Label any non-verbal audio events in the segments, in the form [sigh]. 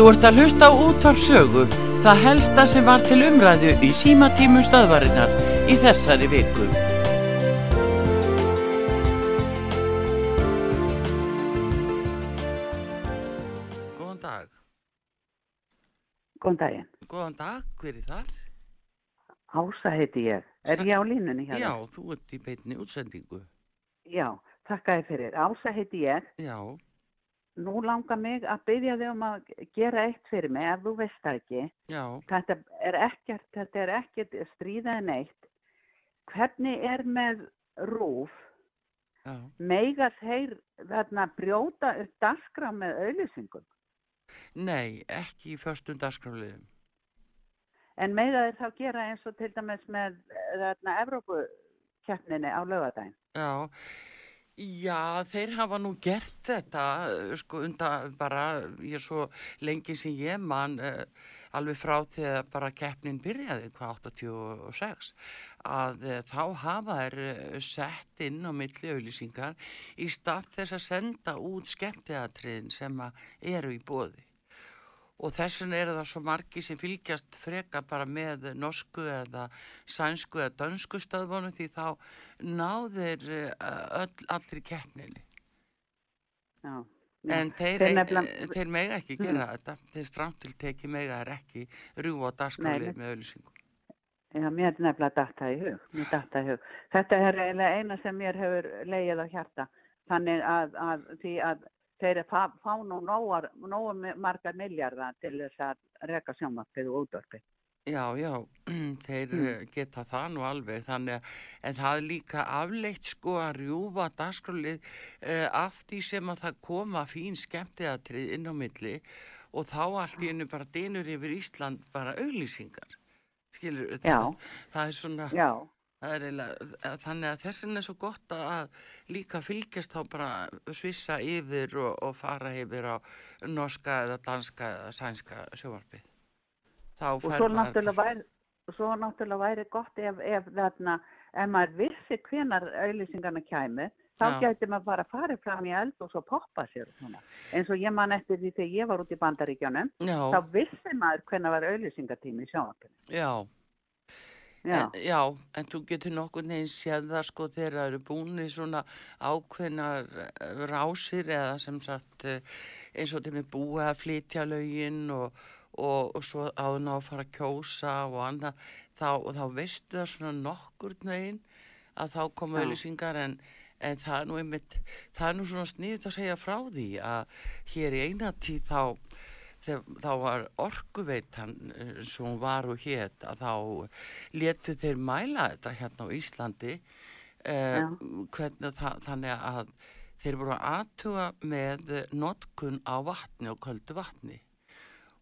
Þú ert að hlusta á útvarpsögu, það helsta sem var til umræðu í símatímu stöðvarinnar í þessari viku. Góðan dag. Góðan daginn. Góðan dag, hver er þar? Ása heiti ég. Er ég á línunni hjá Já, þú ert í beinni útsendingu. Já, þakka þér fyrir. Ása heiti ég. Já, Nú langar mig að byggja þig um að gera eitt fyrir mig ef þú veist það ekki. já, Þetta er ekkert, þetta er ekkert stríðað neitt. Hvernig er með rúf? já. Meiga þeir þarna brjóta upp dagskrá með auðlýsingum? Nei, ekki í föstum dagskráliðum. En meiga þeir þá gera eins og til dæmis með eh, þarna Evrópukeppninni á lögadaginn? Já, já, þeir hafa nú gert þetta, eh, sko, undan bara, ég er svo lengi sem ég man, uh, alveg frá þegar bara keppnin byrjaði, hvað, 86, að uh, þá hafa þeir sett inn á milli auðlýsingar í stað þess að senda út skemmtiðatriðin sem eru í bóði. Og þess vegna eru það svo margi sem fylgjast freka bara með norsku eða sænsku eða dönsku stöðvonu því þá náðir öll, allri keppninni. Já. En þeir, þeir, nefnilega- þeir mega ekki gera þetta. Þeir stramtilteki mega er ekki dagskrálið nei. með auðlýsingum. Já, mér er nefnilega datta í hug. Mér datta í hug. Þetta er eina sem mér hefur leið á hjarta. Þannig að, að því að þeir fá, fá nú nógar margar miljardar til þess að reka sjónvarpið og útvarpið. Já, já, [clears throat] þeir Mm. geta það nú alveg, þannig að, en það er líka afleitt sko að rjúfa dagskrálið uh, af því sem að það koma fín skemmtiðatrið inn á milli og þá allt í einu bara dynur yfir Ísland bara auglýsingar. Skilur, það, það er svona, Já, þannig að þessin er svo gott að líka fylgjast þá bara svissa yfir og, og fara yfir á norska eða danska eða sænska sjóvarpið. Þá og svo náttúrulega væri, svo náttúrulega væri gott ef, ef þarna, ef maður vissi hvenar auðlýsingarna kæmi, þá gæti maður bara farið fram í eld og svo poppa sér eins og ég man eftir því þegar ég var út í bandaríkjónum, þá vissi maður hvenar var auðlýsingartími í sjónvarpinu. já. Já. En, já, en þú getur nokkur neginn séð það sko þegar það eru búin í svona ákveðnar eh, rásir eða sem sagt eh, eins og þeim er búið að flytja lögin og, og, og svo áðun á að fara að kjósa og annað þá, og þá veistu það svona nokkur neginn að þá koma Já. auðlýsingar en, en það er nú einmitt, það er nú svona sniðið að segja frá því að hér í eina tíð þá þá var orkuveitan eh, sem var og hétt að þá letu þeir mæla þetta hérna á Íslandi eh, hvernig það, þannig að þeir voru að aðtuga með notkun á vatni og köldu vatni.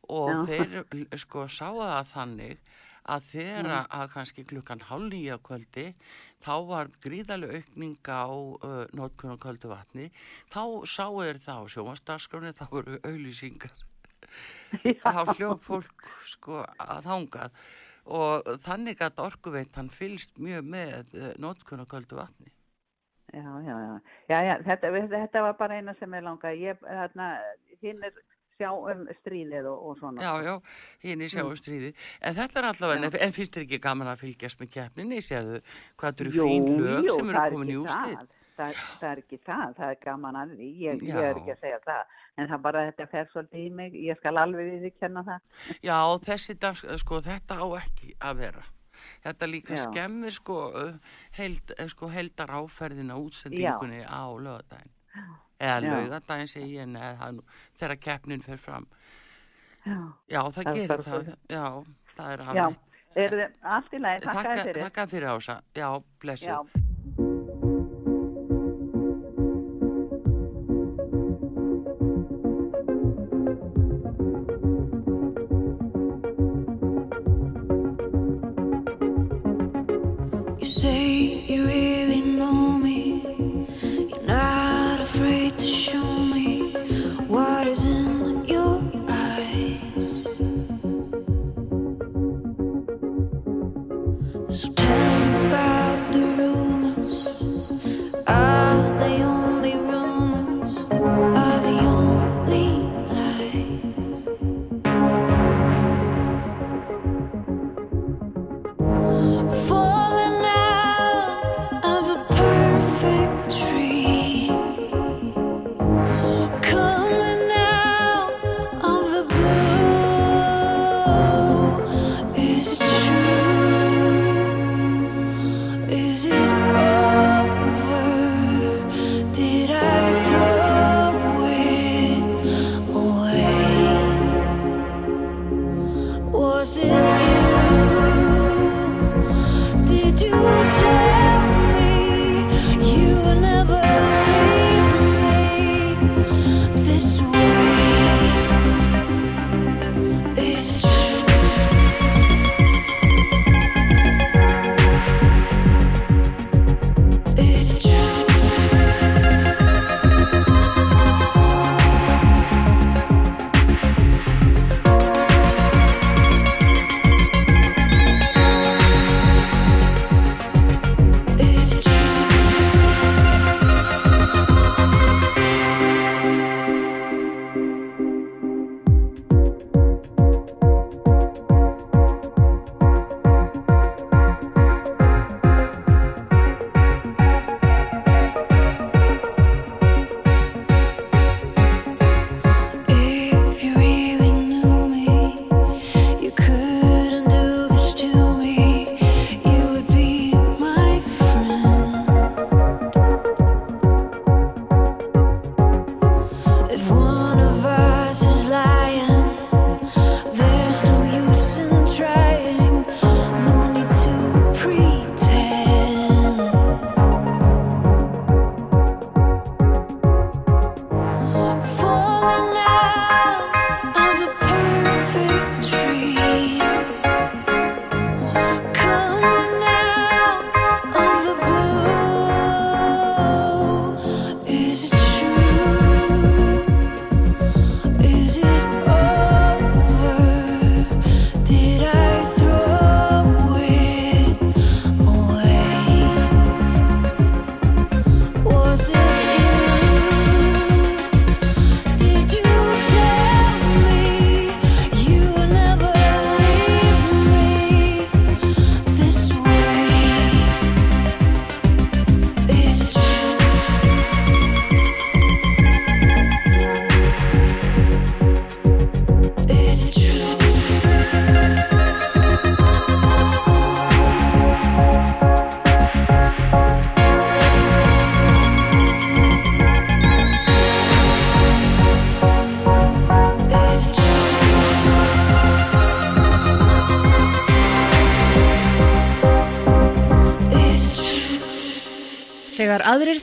Og Já. þeir sko sáu það þannig að þegar að kannski klukkan hálf nýja kvöldi þá var gríðaleg aukning á uh, notkun á köldu vatni. Þá sáu þeir það á sjómanstarskroni þá voru auðlýsingar [laughs] þá hljóð fólk sko að þangað og þannig að orkuveitan fylgst mjög með uh, notkun á köldu vatni Já, já, já. já, já þetta, þetta var bara eina sem ég langaði. Ég, þarna, hinn er sjá um stríðið og, og svona. Já, já, hinn í sjáum stríði. En þetta er allavega, en, finnst þér ekki gaman að fylgjast með keppninni, sérðu hvað þetta eru fín lög sem eru er komin í úrslit? Það. Það, það er ekki það, það er gaman að því, ég, ég Já. er ekki að segja það, en það bara þetta fer svolítið í mig, ég skal alveg við því kenna það. Já, þessi dag, sko, þetta á ekki að vera. Þetta líka Já. skemmir, sko, held, eh, sko, heldar áferðina útsendingunni á lögadaginn. Eða Já. lögadaginn segi ég, neða, það nú, þegar keppnin fer fram. Já, Já, það, Það er gerir það, svo- já, það er já, alveg. er allt í lagi, þakka þér fyrir. Þakka fyrir ása, já, blessið.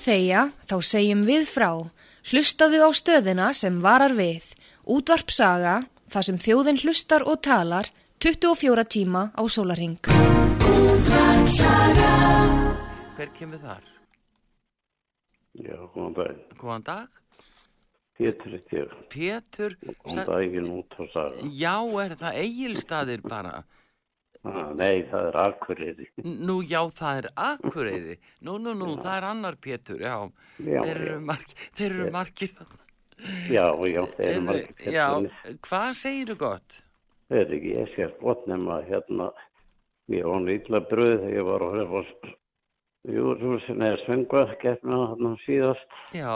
Þegja, þá segjum við frá. Hlustaðu á stöðina sem varar við. Útvarp saga, þar sem þjóðin hlustar og talar, 24 tíma á sólarhing. Hver kemur þar? Já, góðan dag. Góðan dag. Pétur eitt ég. Pétur. Góðan daginn út á saga. Já, er það eigilstaðir bara? Nei, það er Akureyri. Nú, já, það er Akureyri. Nú, nú, nú, það er annar Pétur, já. Já, þeir eru, já. marg, þeir eru margir þarna. Já, já, þeir eru margir Já, Péturinn. hvað segirðu gott? Það er ekki, ég sé gott nema hérna, ég var illa bröð þegar ég var að höfa júrhúsin eða svengvað gefna hann síðast. Já,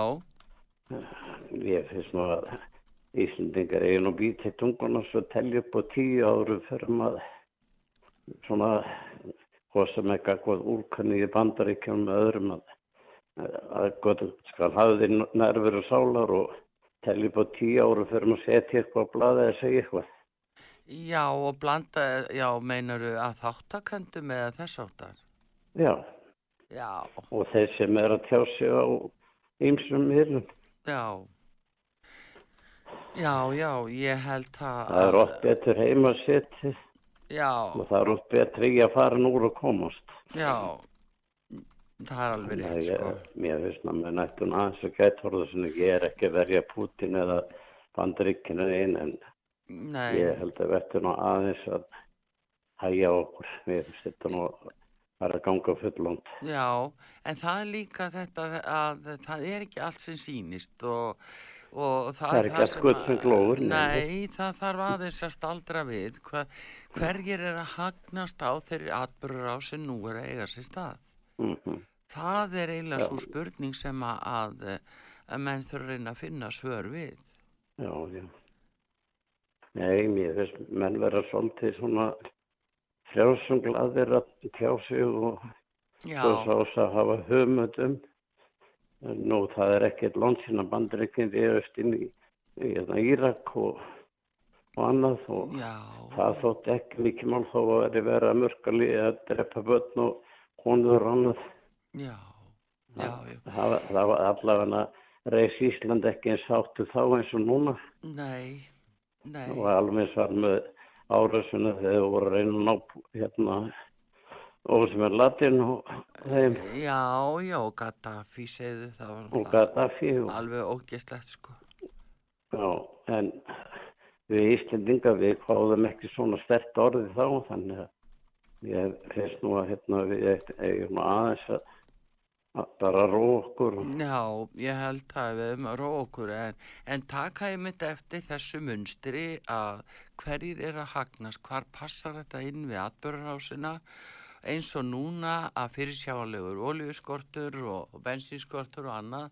Ég finnst nú að Íslandingar eigin og býti tunguna svo telja upp á tíu áru fyrir maður svona hvað sem eitthvað úrkanni í bandaríkjum með öðrum að, að gott skal hafa því nervur og sálar og upp á tíu áru fyrir maður setja eitthvað á blaði eða segja eitthvað. já, og blanda, já, meinaru að þáttakendum eða þess áttar? Já, Já, og þeir sem er að tjá sig á ýmsum miðlum. já. Já, já, ég held að... Það er oft betur heima að setja Já, og það er oft betur í að fara núr og komast. já, það er alveg rétt, sko. mér finnst að með nættun aðeins orða sem ég er ekki að verja Putin eða bandaríkinu einn en Nei, ég held að verður nú aðeins að hæja okkur. Mér finnst þetta nú að fara að ganga fullónd. já, en það er líka þetta að það er ekki allt sem sýnist og, og það, Það er ekki sem gull sem glóir, nei. Það þarf aðeins að staldra við hva, hverjir er að hagnast á þeirri atbyrður á sem nú er að eiga sér stað. Mm Það er eiginlega svo spurning sem að, að, að menn þurfa að reyna að finna svör við. Já, já. Nei, mér finnst menn vera svolítið svona frjálsum gladir að tjá sig og Já, svo að hafa hugmyndum. Nú, það er ekkert landsina bandaríkinn viðast inn í, í hérna, Írak og, og annað og já, það þótt ekki mikið mál þó að veri vera mörgali að drepa börn og og annað. já, já, Það, það var allavega reys Ísland ekki eins áttu þá eins og núna. nei, nei, og alveg eins var með árásuna þegar voru að að ná hérna og sem er latin og þeim. Já, já, Gaddafi segðu það var og Gaddafi og, alveg ógeslegt sko, já, en við Íslendinga við fáðum ekki svona stert orði þá þannig að ég finnst nú að hérna við eigum aðeins að, að bara ró okkur. Og, já, ég held að við erum að róa okkur en, en taka ég mitt eftir þessu munstri að hverjir er að hagnast, hvar passar þetta inn við atbörðarásina eins og núna að fyrirsjáanlegur olíuskortur og, bensinskortur og annað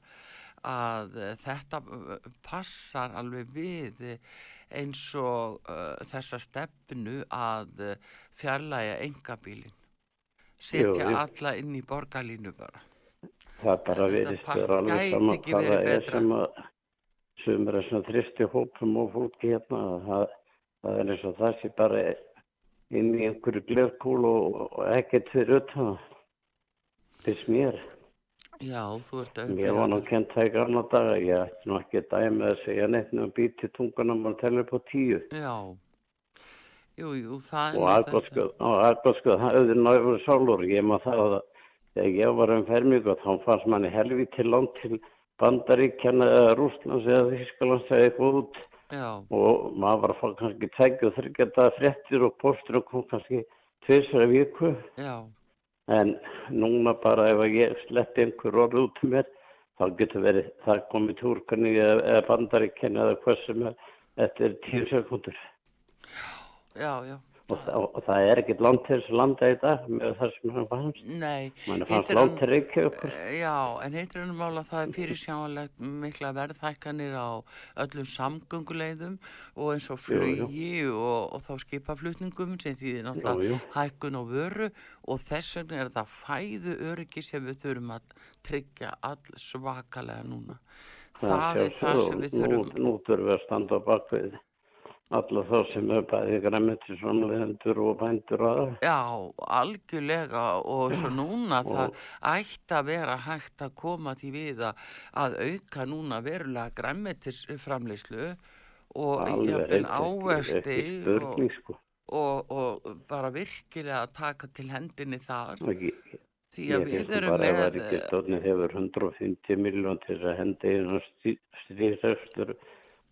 að eh, þetta eh, passar alveg við eh, eins og uh, þessa stefnu að fjarlæga engabílin setja Jú, alla inn í borgarlínu bara. Það bara verist alveg saman hvað það er sem að sem er svona þristi hópum og fólki hérna að það, það er eins og það sé bara inn í einhverju glerkúl og, ekkert fyrir utan. Fyrst mér. Já, þú ert að mér var nú kent það í gamla daga. Ég ætti nú ekki að dæmi að segja neitt nefnum býti tungunum og telja upp á tíu. Já, jú, jú, það og og aðgóðskuð það auðvitað náður sálur. Ég maður það að þegar ég var um fermík og þá fannst manni helviti langt til Bandaríkjana eða Rústlands eða Þískalands eða eitthvað út Já, og maður var að fá kannski tækju og þryggjata fréttir og postur og kom kannski tvisra viku. Já, en núna bara ef ég sletti einhver orð út um mér þá getur verið það komið túrkanni eða, bandaríkjana eða hvað sem er þetta er tíu sekundur já, já og, það- og það er ekkert land til þess að landa í dag með það sem hann fannst Nei, mann fannst hann- til Reykjavíkur Já, en heitir hann mála að það er fyrirsjáanlegt mikla verðhækkanir á öllum samgönguleiðum og eins og flugi og, og þá skipaflutningum sem þýðir Jú, náttúrulega hækkun og vöru og þess vegna er það fæðu öryggi sem við þurfum að tryggja all svakalega núna. Það er það sem við nú, þurfum. nú þurfum við að standa á bakvið alla þá sem er bæði græmmetis framleiðendur og bændur og aðra. Já, algjörlega. Og svo núna Og- það ætti að vera hægt að koma því við að, auka núna verulega græmmetisframleyslu og ekki- ávesti og, sko. og, og bara virkilega að taka til hendinni þar. Ekki, því ég að við erum bara að með ríkistóðni hefur 150 miljón til þess að hendi einu stríðsöfstur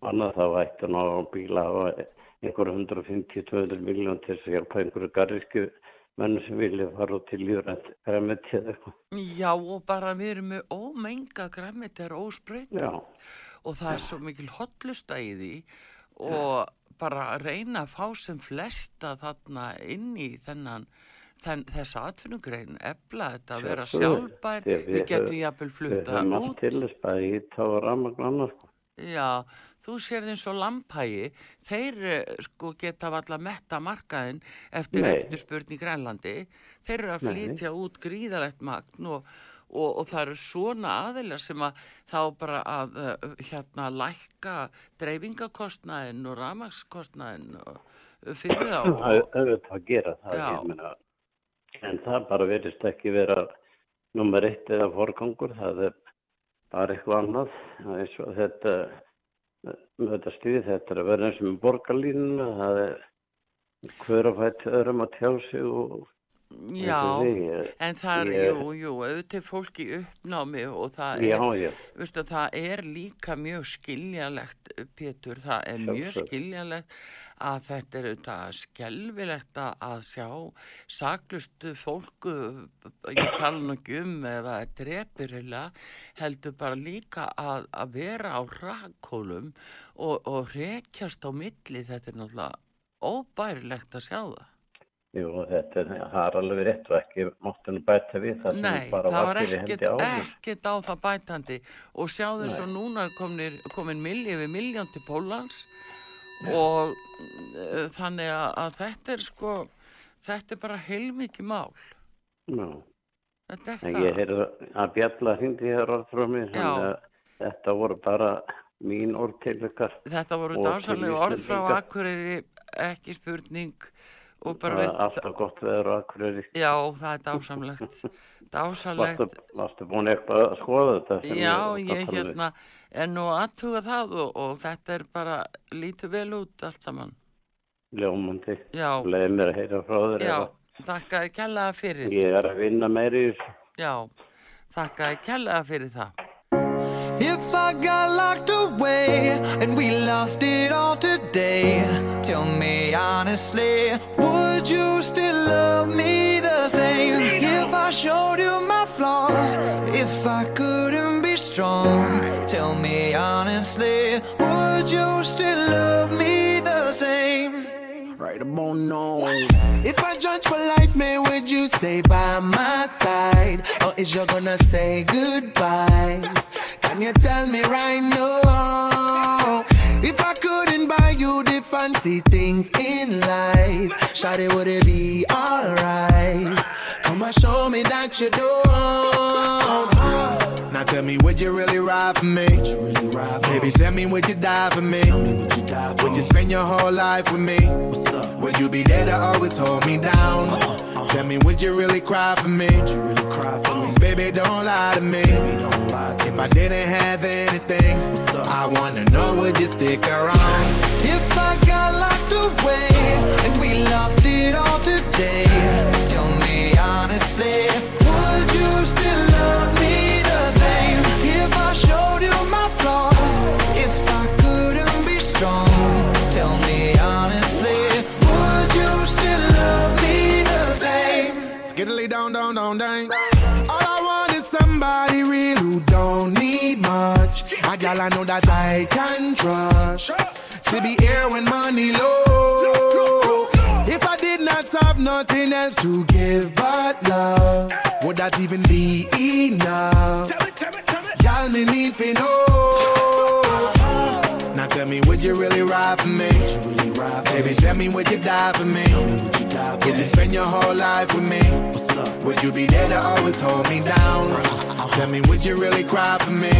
annað þá ætti ná að bíla á einhver 150-200 miljón til þess að hjálpa einhverju garrísku menn sem vilja fara út til líðrænt græmiti eða eitthvað. Já, og bara við erum með ómenga græmmetir óspröyt já, og það er svo mikil hotlusta í því og bara að reyna að fá sem flesta þarna inn í þennan þenn, þessa atvinnugrein, efla þetta, vera Sjálfsögðu. sjálfbær, að við, við getum höfum- jafnvel við flutta höfum allt út. til þess bæði í tá og ramagn annars sko. Já, þú sér eins og lampægi, þeir eh, sko geta valla metta markaðin eftir Nei. eftirspurn í Grænlandi, þeir eru að Nei. flytja út gríðalegt magn og, og, og það eru svona aðilar sem að þá bara að uh, hérna lækka dreifingakostnaðin og ramagskostnaðin og, uh, fyrir þá. Það er auðvitað að gera það Já. ég meina, en það bara verist ekki vera nummer eitt eða forgangur það er bara eitthvað annað Það er þetta með þetta er að vera eins og borgarlínuna það er hver að fætt öðrum að tjá sig og Já, en það er, ég- jú, jú, auðvitað fólk í uppnámi og það já, er já, Veistu, það er líka mjög skiljanlegt, Pétur, það er mjög skiljanlegt að þetta er auðvitað skelvilegt að- að sjá saklustu fólku, ég tala nú ekki um ef það er drepirilega, heldur bara líka að, að vera á rakkólum og, og rekjast á milli, þetta er náttúrulega óbærilegt að sjá það. jú, þetta er, það er alveg rétt og ekki mátti nú bæta við það sem Nei, bara það var fyrir hendi áður ekkert á það bætandi og sjáðu Nei. svo núna er komin, við miljón til Pólans og uh, þannig að, að þetta er sko, þetta er bara heilmikið mál. Já. Þetta er það. ég heyrði að Bjalla hindi hér þannig að þetta voru bara mín orð til ykkar. Þetta voru og dásalega orð frá. Akureyri, ekki spurning og er alltaf gott veður á Akureyri. já, það er dásamlegt, dásamlegt. Varstu, varstu búin eitthvað að skoða þetta? Já, ég hérna, er nú aðtuga það og, og þetta er bara, lítur vel út allt saman. Ljómandi. Já, Leði mér að heyra frá þér. já, ef þakka þið kellaða fyrir. að Ég er að vinna meiri í þessu. Já, þakka þið kellaða fyrir það. And we lost it all today, tell me honestly, would you still love me the same? If I showed you my flaws, if I couldn't be strong, tell me honestly, would you still love me the same? Right about now. If I judge for life, man, would you stay by my side? Or is you gonna say goodbye? Can you tell me right now? Fancy things in life, Shawty, would it be alright? Come and show me that you don't. Now tell me, would you really ride for me? Baby, tell me, would you die for me? Would you spend your whole life with me? Would you be there to always hold me down? Uh-huh, uh-huh. Tell me, would you really cry for me? Baby, don't lie to me. If I didn't have anything, I wanna know, would you stick around? If I got locked away and we lost it all today, tell me honestly, A gal I know that I can trust. To be here when money low. If I did not have nothing else to give but love, would that even be enough? Y'all me need to know. Now tell me, would you really ride for me? Baby, tell me, would you die for me? Would you spend your whole life with me? Would you be there to always hold me down? Tell me, would you really cry for me?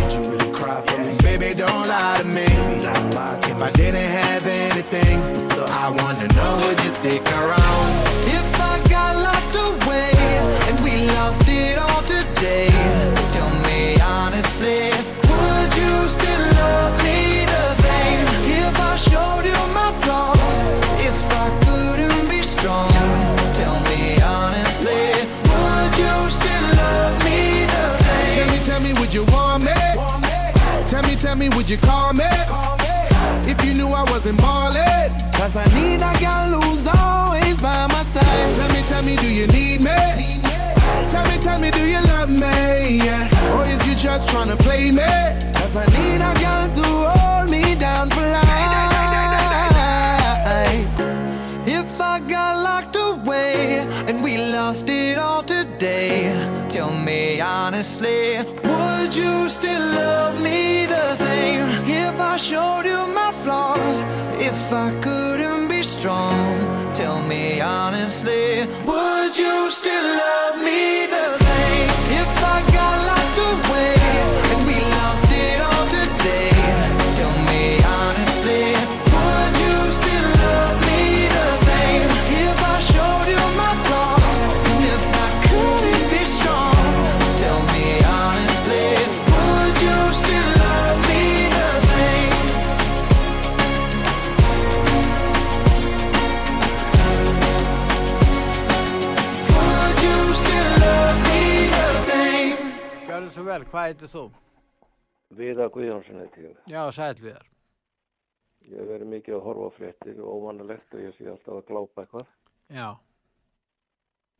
Baby, don't lie to me. If I didn't have anything, I wanna know, would you stick around? If I got locked away and we lost it all today, tell me honestly, would you still love me would you want me? Tell me, tell me, would you call me? If you knew I wasn't ballin'. Cause I need a girl who's always by my side. Tell me, tell me, do you need me? Tell me, tell me, do you love me? Yeah. Or is you just tryna play me? Cause I need a girl to hold me down for life. And we lost it all today, tell me honestly, would you still love me the same? If I showed you my flaws, if I couldn't be strong, tell me honestly, would you still love vel, hvað heitir þú? Viða Guðjónsson heiti ég. Já, sæl við þar. Ég hef verið mikið að horfa fréttir og óvanalegt og ég sé alltaf að glápa eitthvað. Já,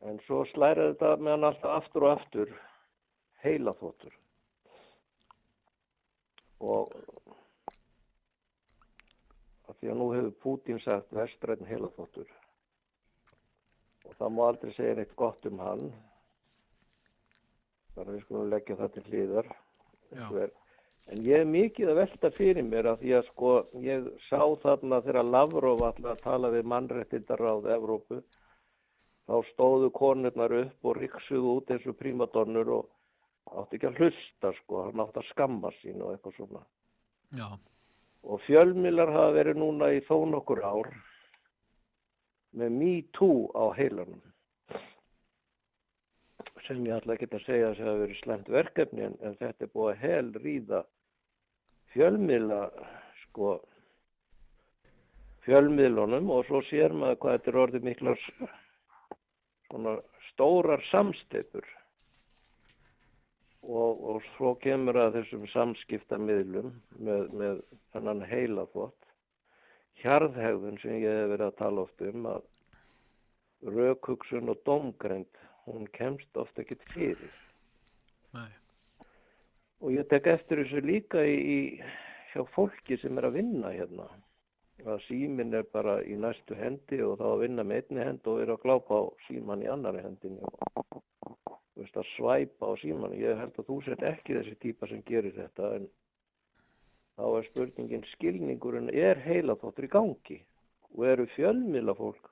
En svo slæraði þetta með hann alltaf aftur og aftur heilaþóttur. Og að því að nú hefur Pútín sagt vestræn heilaþóttur. Og það má aldrei segja neitt gott um hann. Að við skulum leggja það til hlýðar. já, En ég er mikið að velta fyrir mér að því að sko ég sá þarna þegar Lavrov alltaf að tala við mannrettindaráð Evrópu þá stóðu konurnar upp og riksuðu út eins og prímadonnur og átti ekki að hlusta sko, hann átti að skamma sín og eitthvað svona. já, Og fjölmilar hafa verið núna í þó nokkur ár með Me Too á heilanum sem ég ætla ekki að segja að það hafi verið slemt verkefni en, en þetta er búið að hel ríða fjölmiðla sko fjölmiðlunum og svo sér maður hvað þetta er orðið miklar svona stórar samsteipur og, og svo kemur að þessum samskiptamiðlum með, með þannan heila þvott hjarðhegðun sem ég hef verið að tala oft um að raukhugsun og domgrænt hún kemst ofta ekkert fyrir. Nei. og ég tek eftir þessu líka í, í hjá fólki sem er að vinna hérna. Að símin er bara í næstu hendi og þá að vinna með einni hend og er að glápa á síman í annari hendinu og þú veist að svæpa á síman ég held að þú sett ekki þessi típa sem gerir þetta en þá er spurningin skilningurinn er heila þóttur í gangi. Og eru fjölmila fólk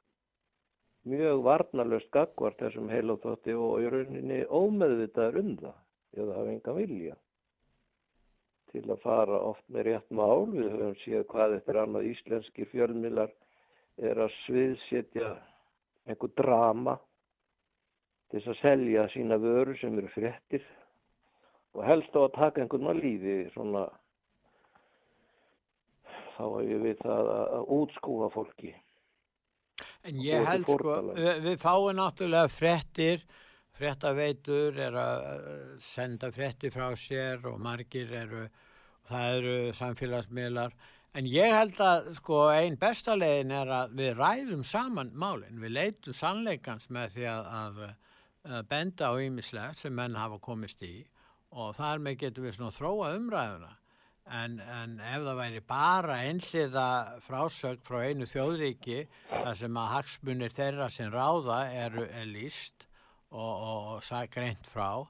mjög varnalöst gagvart þessum heila þótti og í rauninni ómeðvitaður um það eða hafa enga vilja til að fara oft með rétt mál. Við höfum séð hvað er annað íslenski fjölmilar er að sviðsetja einhver drama til þess að selja sína vöru sem eru fréttir og helst á að taka einhvern maður lífi svona þá hef ég við það að, að útskúfa fólki. En ég held sko, við, við fáum náttúrulega fréttir, fréttaveitur er að eh, senda fréttir frá sér og margir eru, það eru samfélagsmiðlar. En ég held að sko einn besta leiðin er að við ræðum saman málinn, við leitum sannleikans með því að, að, að benda á ýmislegt sem menn hafa komist í og þar með getum við svona þróa umræðuna. En, en ef það væri bara einhliða frásögn frá einu þjóðríki þar sem að hagsmunir þeirra sem ráða eru er líst og, og, og greint frá,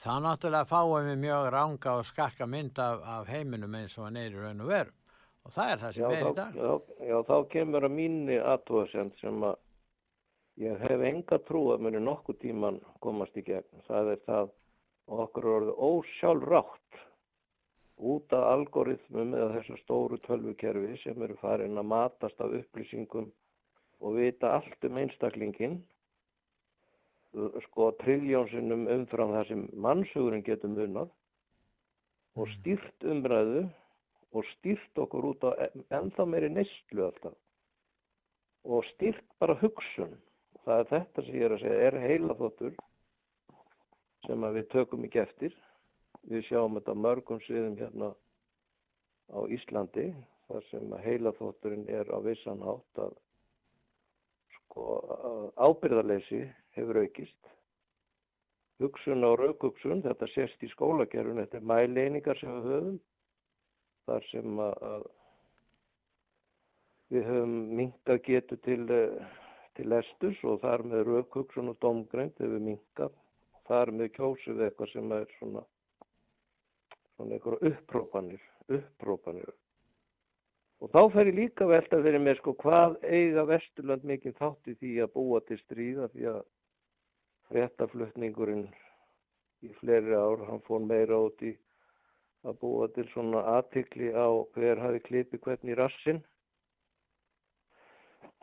þá náttúrulega fáum við mjög ranga og skakka mynd af, af heiminum eins og hann er í raun og veru. Og það er það sem er í þá, dag. já, já, þá kemur að mínni aðtóðsend sem að ég hef enga trú að muni nokkuð tíman komast í gegn. Það er það og okkur er orðið ósjálfrátt út af algoritmum eða þessu stóru tölvukerfi sem eru farin að matast af upplýsingum og vita allt um einstaklingin sko triljónsinnum umfram það sem mannshugurinn getur munað og stýrt umræðu og stýrt okkur út á en- ennþá meiri neyslu alltaf og stýrt bara hugsun. Það er þetta sem ég er að segja er heila þóttur sem við tökum ekki eftir við sjáum þetta mörgum sviðum hérna á Íslandi þar sem að heila þótturinn er á vissan hátt að sko ábyrðarleysi hefur aukist. Hugsun og raukugsun þetta sést í skólakerfun þetta er mæleiningar sem við höfum þar sem að, við höfum minkað getu til, til lesturs og þar með raukugsun og domgrænt hefur minkað þar með kjósum við eitthvað sem er svona svona eitthvað upprópanir upprópanir. Og þá fer ég líka velta fyrir mér sko hvað eiga Vesturland mikið þátt í því að búa til stríða því að fréttaflutningurinn í fleiri ár, hann fór meira út í að búa til svona aðtikli á hver hafi klipi hvern í rassin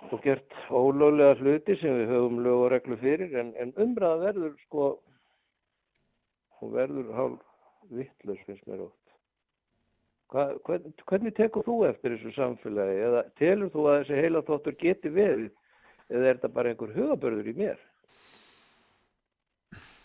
og gert ólöglega hluti sem við höfum lög og reglu fyrir en, en umræða verður sko hún verður hálf vittlaus finnst mér Hva, hvern, hvernig tekur þú eftir þessu samfélagi? Eða telur þú að þessi heila þóttur geti verið eða er þetta bara einhver hugabörður í mér?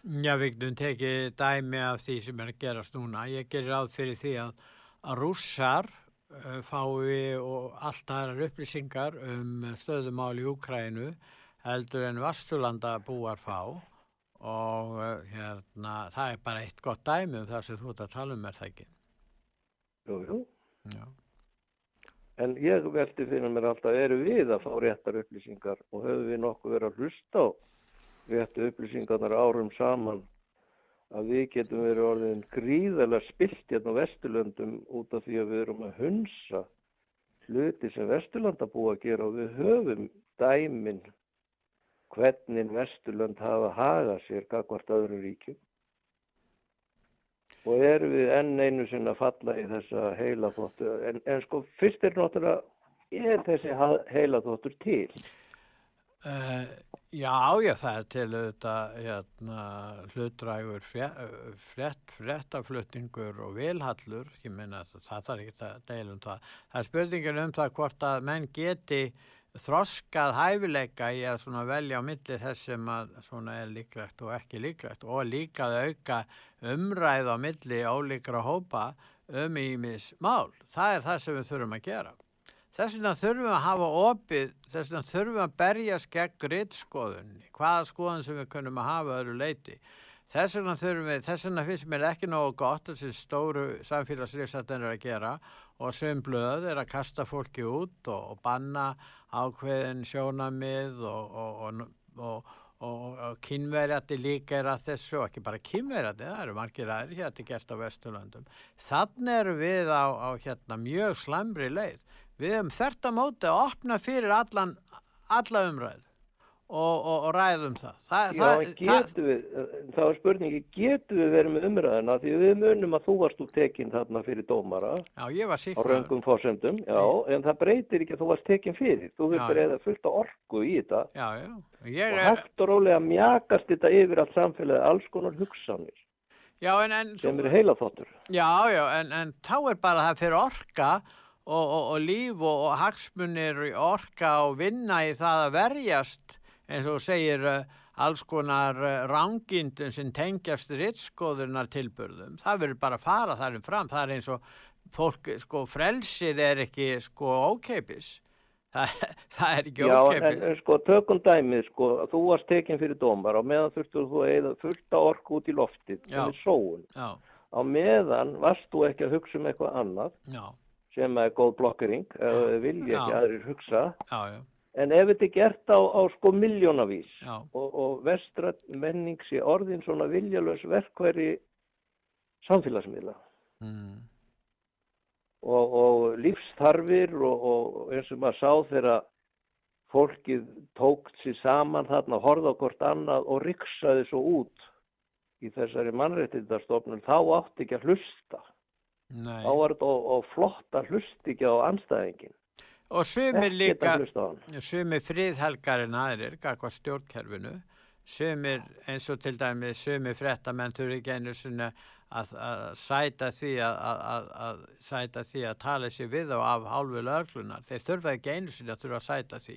Já, við getum tekið dæmi af því sem er að gerast núna. Ég gerir ráð fyrir því að, að rússar uh, fái og allt aðrar upplýsingar um stöðumál í Úkrænu heldur en Vasturlanda búar fá og uh, hérna, það er bara eitt gott dæmi um það sem þú ert að tala um er það ekki. Jú, jú. En ég velti fyrir mér alltaf, eru við að fá réttar upplýsingar og höfum við nokkuð verið að hlusta á réttu upplýsingarnar árum saman að við getum verið orðin gríðarlega spilt hérna á Vesturlöndum út af því að við erum að hunsa hluti sem Vesturlanda búa að gera og við höfum dæmin hvernig Vesturlönd hafa hagað sér gagvart öðru ríkjum. Og erum við enn einu sinna að falla í þessa heilaþóttu en, en sko fyrst er náttúrulega er þessi heilaþóttur til? Uh, já, já, það er til auðvitað hérna, hlutrægur frett, frettaflutningur og vilhallur, ég meina það þarf ekki að deila um það. Það er spurningin um það hvort að menn geti þroskað hæfileika í að velja á milli þess sem er líklegt og ekki líklegt og líka að auka umræð á milli ólíkra hópa um ímis mál. Það er það sem við þurfum að gera. Þess vegna þurfum við að hafa opið, þess vegna þurfum við að berja skegg grittskoðunni, hvaða skoðun sem við kunum að hafa öðru leiti. Þess vegna þurfum við, þess vegna finnst mér ekki nógu gott þessi stóru samfélagsriðsættin er að gera og sem blöð er að kasta fólki út og, og banna ákveðin sjónamið og, og, og kynverjandi líka er að þessu og ekki bara kynverjandi, það eru margir aðri hérna gert á Vesturlandum. Þannig eru við á, á hérna mjög slamri leið við hefum þert að móti að opna fyrir allan, alla umræð og, og, og ræðum það. það Já, það, getur við, þá er spurningi, getur við verið með umræðina því við munum að þú varst úr tekinn þarna fyrir dómara já, á raungum fórsendum, já, en það breytir ekki að þú varst tekinn fyrir, þú verður eða fullt af orku í þetta já, já. og er... hægt og rólega mjagast þetta yfir allt samfélagi, alls konar hugsanir. Já, en, en, sem eru heila þóttur. Já, já, en, en þá er bara það fyrir orka og, og, líf og, hagsmunir orka og vinna í það að verjast eins og segir uh, alls konar uh, rángindum sem tengjast rittskoðurnar tilbörðum. Það verður bara að fara þarum fram. Það er eins og fólk, sko, frelsið er ekki, sko, ókeipis. Það, [laughs] það er ekki ókeipis. Já, en sko, tökum dæmið, sko, þú varst tekinn fyrir dómar og meðan þurftur þú að fullta orku út í loftið, það er sóun. Já. Á meðan varst þú ekki að hugsa um eitthvað annað. Já sem er góð blokkering vilja ekki aðrir hugsa já, já. En ef þetta er gert á, á sko miljónavís og, og vestrætt menning sé orðin svona viljalös verkværi samfélagsmiðla mm. og, og lífstarfir og, og eins og maður sá þegar fólkið tókt sér saman þarna, horða okkur annað og riksaði svo út í þessari mannrættindastofnun þá átti ekki að hlusta Nei. þá var þetta og, og flott að hlusta ekki á anstæðingin og sumir líka sumir fríðhelgarinn aðrir kakvað stjórnkerfinu. Sumir eins og til dæmi sumir frettamenn þurfi ekki einu svona að, að sæta því að, að, að sæta því að tala sér við á af hálfu löglunar þeir þurfa ekki einu svona að þurfa að sæta því.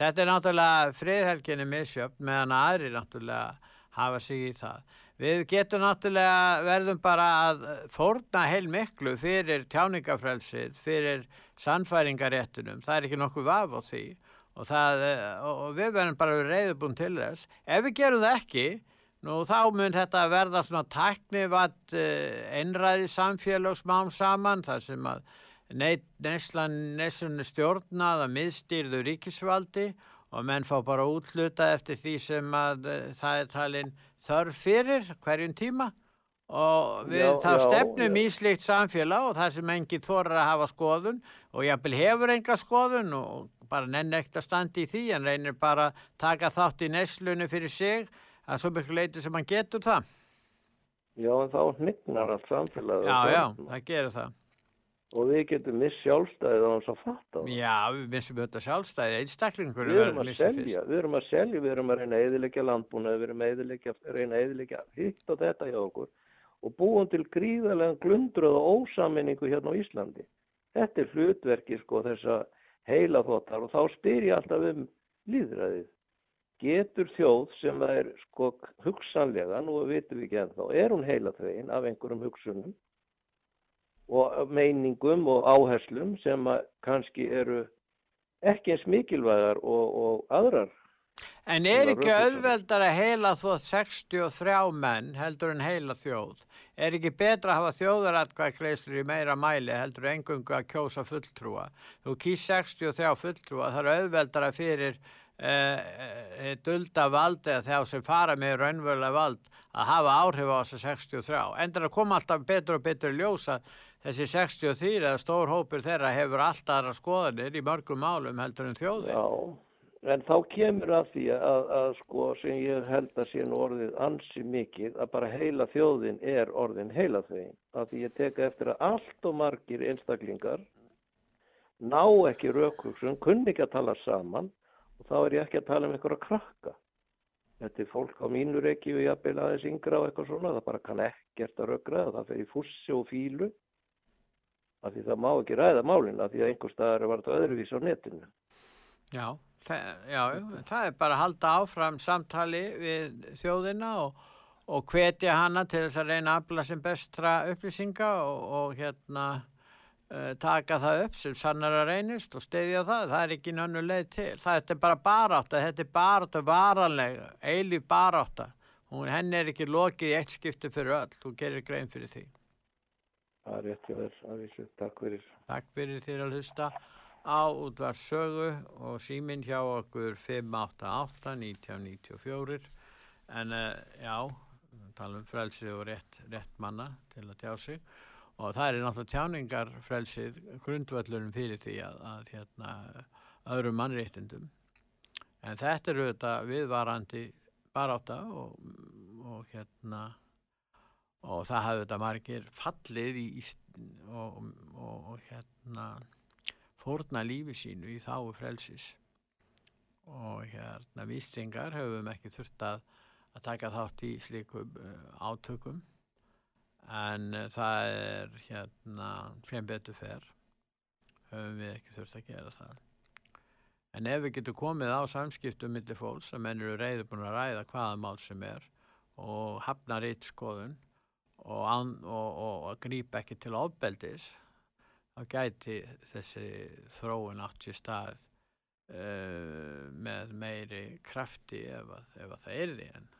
Þetta er náttúrulega fríðhelginni misjöfn meðan aðri náttúrulega hafa sig í það. Við getum náttúrulega verðum bara að fórna heil miklu fyrir tjáningafrelsið, fyrir sannfæringaréttunum, það er ekki nokkuð vaf á því og, það, og við verðum bara reyðubún til þess. Ef við gerum það ekki, nú þá mun þetta verða svona taknivatt eh, einræði samfélagsmám saman, þar sem að neyslan stjórnað að miðstýrðu ríkisvaldi og menn fá bara útluta eftir því sem að uh, það er talin þarf fyrir hverjum tíma og við já, þá já, stefnum já. í slikt samfélag og það sem engi þorar að hafa skoðun og jápil hefur enga skoðun og bara nenn ekkert að standa í því en reynir bara að taka þátt í neslunu fyrir sig að svo miklu leiti sem hann getur það. Já, en þá hnignar allt samfélag. Já, já, það gerir það og við getum miss sjálfstæðið á hans að fatta Já, við missum auðvitað sjálfstæðið einstaklingur við erum að selja, við erum að selja við erum að reyna að eðilegja landbúna við erum að reyna að eðilegja hitt og þetta hjá okkur og búum til gríðarlega glundruð og ósaminningu hérna á Íslandi þetta er hlutverki sko þessa heila þóttar og þá spyr ég alltaf um líðræðið getur þjóð sem er sko hugsanlega, nú veitum við ekki ennþá er hún heila þvegin af einhverjum hugsunum og meiningum og áherslum sem kannski eru ekki eins mikilvægar og, og aðrar. En er ekki auðveldar að heila þótt 63 menn heldur en heila þjóð? Er ekki betra að hafa þjóðaratkvæðkleislur í meira mæli heldur engungu að kjósa fulltrúa? Þú kýr 63 fulltrúa, það er auðveldar að fyrir uh, dulda valdi að þá sem fara með raunverulega vald að hafa áhrif á þessu 63. Endur að koma alltaf betur og betur ljósa þessi 63 eða stór hópur þeirra hefur alltaf aðra skoðanir í mörgum málum heldur en þjóðir. Já, en þá kemur að því að, að, að sko sem ég held að sé nú orðið ansi mikið að bara heila þjóðin er orðin heila þjóðin. Að því ég teka eftir að allt og margir einstaklingar ná ekki raukvöksun, kunni ekki að tala saman og þá er ég ekki að tala um einhverja krakka. Þetta er fólk á mínu reiki við jafnvel aðeins yngra og eitthvað svona, það bara kann ekkert að röggra, það fer í fussi og fílu af því það má ekki ræða málin af því að einhver staðar var þetta öðruvís á netinu. Já, það, já, það er bara að halda áfram samtali við þjóðina og, og hvetja hana til þess að reyna að afla sem bestra upplýsinga og, og hérna uh, taka það upp sem sannar að reynist og steyðja það, það er ekki nönnu leið til. Það er bara barátta, þetta er barátta varanlega, eilíf barátta. Hún, henni er ekki lokið í eitt skipti fyrir öll, þú gerir grein fyrir því. Það er rétt hjá þér, að vísu. Takk fyrir. Takk fyrir þér að hlusta á útvarsögu og síminn hjá okkur 588-1994 en uh, já, tala um frelsi og rétt, rétt manna til að tjá sig. Og það er náttúrulega tjáningar frelsið grundvöllurinn fyrir því að, að hérna, öðrum mannréttindum. En þetta eru þetta viðvarandi baráta og, og hérna og það hafði þetta margir fallið í, og, og, og hérna fórna lífi sínu í þáu frelsis. Og hérna vístingar höfum ekki þurft að, að taka þátt í slíkum uh, átökum. En uh, það er hérna frem betur fer höfum við ekki þurft að gera það. En ef við getum komið á samskiptum millir fólks sem menn eru reyður búin að ræða hvaða mál sem er og hafna reitt skoðun og, og, og, og grípa ekki til ofbeldis þá gæti þessi þróun átt sér stað uh, með meiri krafti ef, að, ef að það er því enn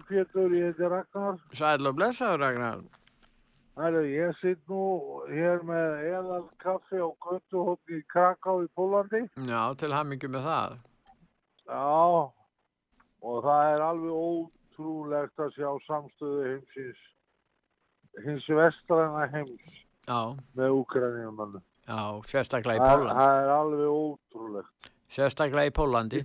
Blessaður Pétur, ég heiti Ragnar. Sæl og blessaður Ragnar. Herru, ég sitt nú hér með eðal kaffi á göttuhótt í Kraká í Pólandi. Já, til hammingu með það. Já, og það er alveg ótrúlegt að sjá samstöðu heimsins, hins vestræna heims Já, með Úkraníumannu. já, sérstaklega í Pólandi. það er alveg ótrúlegt. Sérstaklega í Pólandi.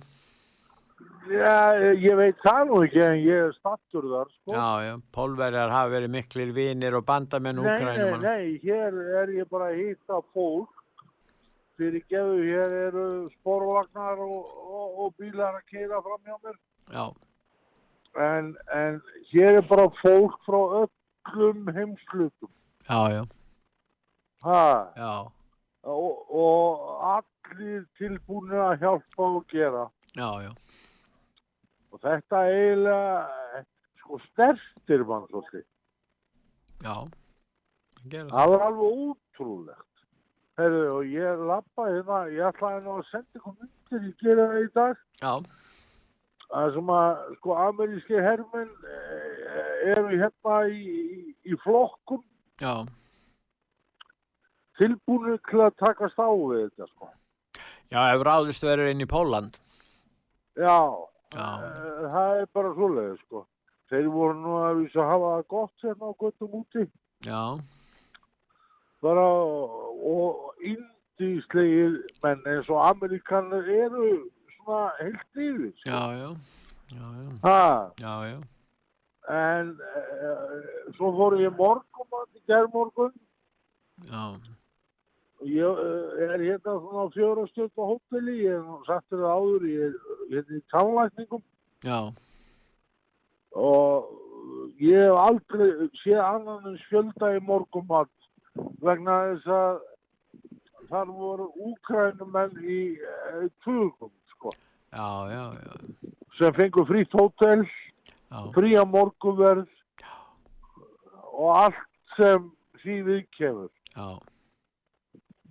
Já, ég veit það nú ekki en ég er stattur þar, sko. Já, já, pólverjar hafa verið miklir vinir og bandamenn Nei, nei, úkrænumann. nei, hér er ég bara að hýtta fólk. Fyrir gefu, hér eru sporvagnar og, og, og bílar að keira fram hjá mér. Já, En, en hér er bara fólk frá öllum heimslutum. já, já, Ha, já, og, og allir tilbúinir að hjálpa og gera. já, já, Og þetta eiginlega, sko, stertir mann svolítið. já. Það var alveg ótrúlegt. Herðu, og ég lappa hérna, ég ætlaði nú að senda ykkur myndir, ég gera það í dag. Já, Það sem að, sko, ameríski hermenn eh, eru hérna í, í, í flokkum já, tilbúinu til að takast á við þetta, sko. já, ef ráðist verður inn í Póland. Já, Já. eh, það er bara svoleiði, sko. Þeir voru nú að vísa að hafa það gott hérna á göttum úti. Já, Bara, og indíslegir menn eins og amerikanir eru svona heilt yfir, sko. já, já, já, já, Ha, já, já, en uh, svo fór ég morgun, í gerðmorgun, já, og ég uh, er hérna svona á fjóra stjórn á hóteli, ég hef þér það áður, ég er hérna í tannlækningum. Já, og ég hef aldrei séð annan en fjölda í morgumat vegna þess að þar voru úkrænumenn í uh, tugum, sko, já, já, já, sem fengur frýtt hótel, já, fría morgunverð og allt sem því við kemur. já,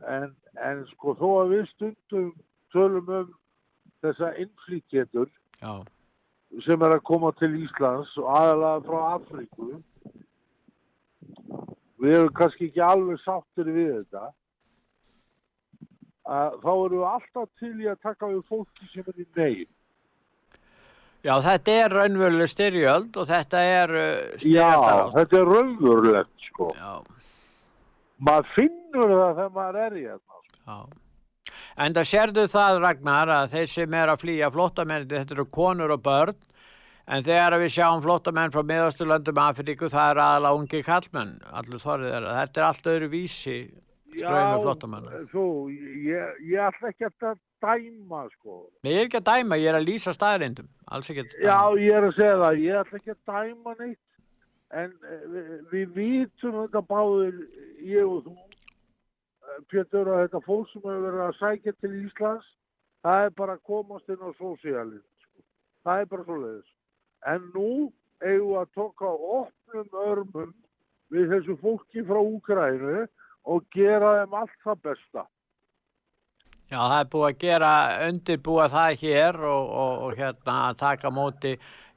En, en sko þó að við stundum tölum um þessa innflýtjendur já, sem er að koma til Íslands og aðalega frá Afríku við erum kannski ekki alveg sáttir við þetta að þá erum við alltaf til í að taka við fólki sem er í neyð. já, þetta er raunveruleg styrjöld og þetta er uh, Já, styrjaldarást. þetta er raunverulegt sko. Já, Maður finnur það þegar maður er í þetta. Sko. En það sérðu það, Ragnar, að þeir sem er að flýja flottamenn, þetta eru konur og börn, en þegar við sjáum flottamenn frá miðasturlöndum Afríku, það er aðalega ungi kallmenn, allur þorrið þeirra. Þetta er allt öðru vísi ströymi flottamenn. þú, ég, ég ætla ekki að dæma sko. Ég er ekki að dæma, ég er að lýsa að Já, ég er að segja það, ég ætla ekki að dæma neitt, en eh, við, vitum þetta báðir, ég og þú, eh, Pétur, að þetta fólk sem hefur verið að sækja til Íslands, það er bara að komast inn á sósíalinn, sko. það er bara svo leiðis. En nú eigum við að tóka opnum örmum við þessu fólki frá Úkrænu og gera þeim allt það besta. Já, það er búið að gera, undirbúa það hér og, og, og hérna að taka móti,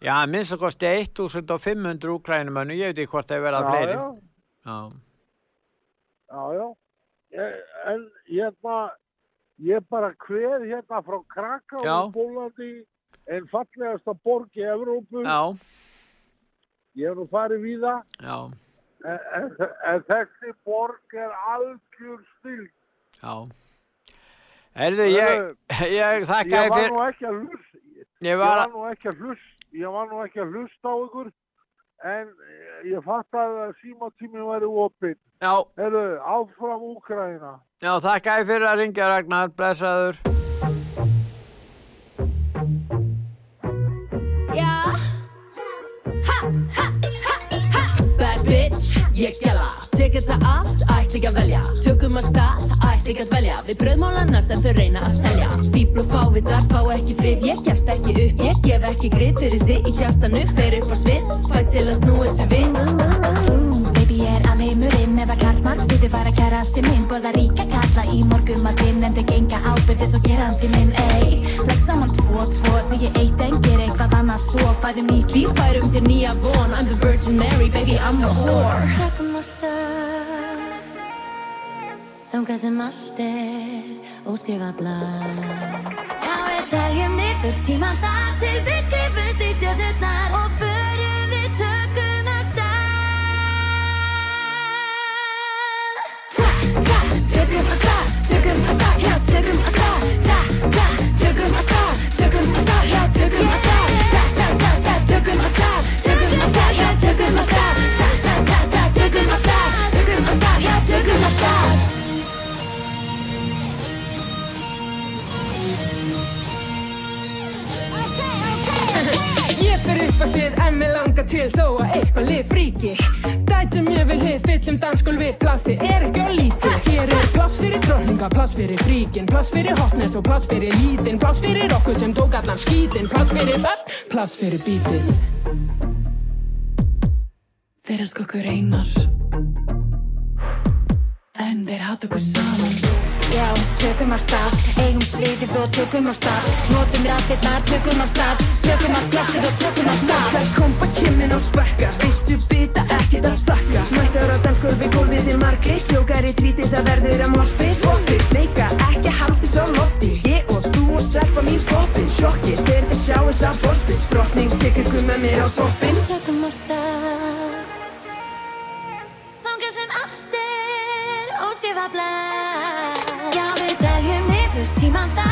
já, minnst að kosti 1500 úkrænumönnu, ég veit ekki hvort það er verið að fleiri. já, Já, Já, já. En hérna, ég bara hver hérna frá Kraká og Bólandi, en fallegasta borg í Evrópu. já, Ég hef nú farið við það, en, en, en þessi borg er algjör stil. já. Erðu, ég, ég þakka Ég þér var fyrir, nú ekki að hlusta, ég, ég var var nú ekki að hlusta, ég var nú ekki að hlusta á ykkur, en eh, ég fattaði að símatíminn væri opinn. já, Herru, áfram Úkraina. já, þakka þér fyrir að ringja Ragnar, blessaður. Já Ha, ha, ha, ha Bad bitch, ég gæla Tek þetta allt, ætla ekki að velja. Tökum að stað, ætla ekki að velja Við bröðmálana sem þau reyna að selja. Fíbl og fávitar fá ekki frið. Ég gefst ekki upp, ég gef ekki grið Fyrir þig í hjastanu, fer upp á svið Fæ til að snúa þessu við er alheimurinn eða karlmann Stýði bara kærasti minn, borða ríka kalla í morgumatinn En þau genga ábyrði svo gerandi minn, ey Legg saman tvo, tvo, segi eitt en ger eitthvað annað svo. Fæðum nýtt líf, færum þér nýja von. I'm the Virgin Mary, baby I'm the whore. Tökum á stað Þangað sem allt er óskrifa blað. Já, við teljum niður tíman þar til við skrifumst í stjórnurnar 조금 아싸 야 조금 아싸 자자 조금 아싸 조금 아싸 야 조금 아싸 Fer upp að svið en mig langar til þó að eitthvað lið fríki Dætum ég vil hið fyllum dansgólfi Plassi er ekki á lítið Hér er pláss fyrir dróninga, pláss fyrir fríkin Pláss fyrir hotness og pláss fyrir lítinn. Pláss fyrir okkur sem tók allan skítinn Pláss fyrir það, pláss fyrir bítið. Þeir elska okkur einar En þeir hata okkur saman Já, tökum af stað, eigum sviðið og tökum af stað. Notum rættirnar, tökum af stað Tökum af flassið og tökum af stað. Það kompa kimmin á spekka Viltu bita, ekkert að þakka. Mættar á dansgólfi, gólfið er margir Tjókar í tríti, það verður að morspið Fokkur, sneika, ekki haldi svo lofti. Ég og þú og stelpa mín poppin Sjokki, þegar þið sjáu sá borspil Strotning, tekur ykkur með mér á toppin Tökum af stað Þangað sem allt er óskrifa しまった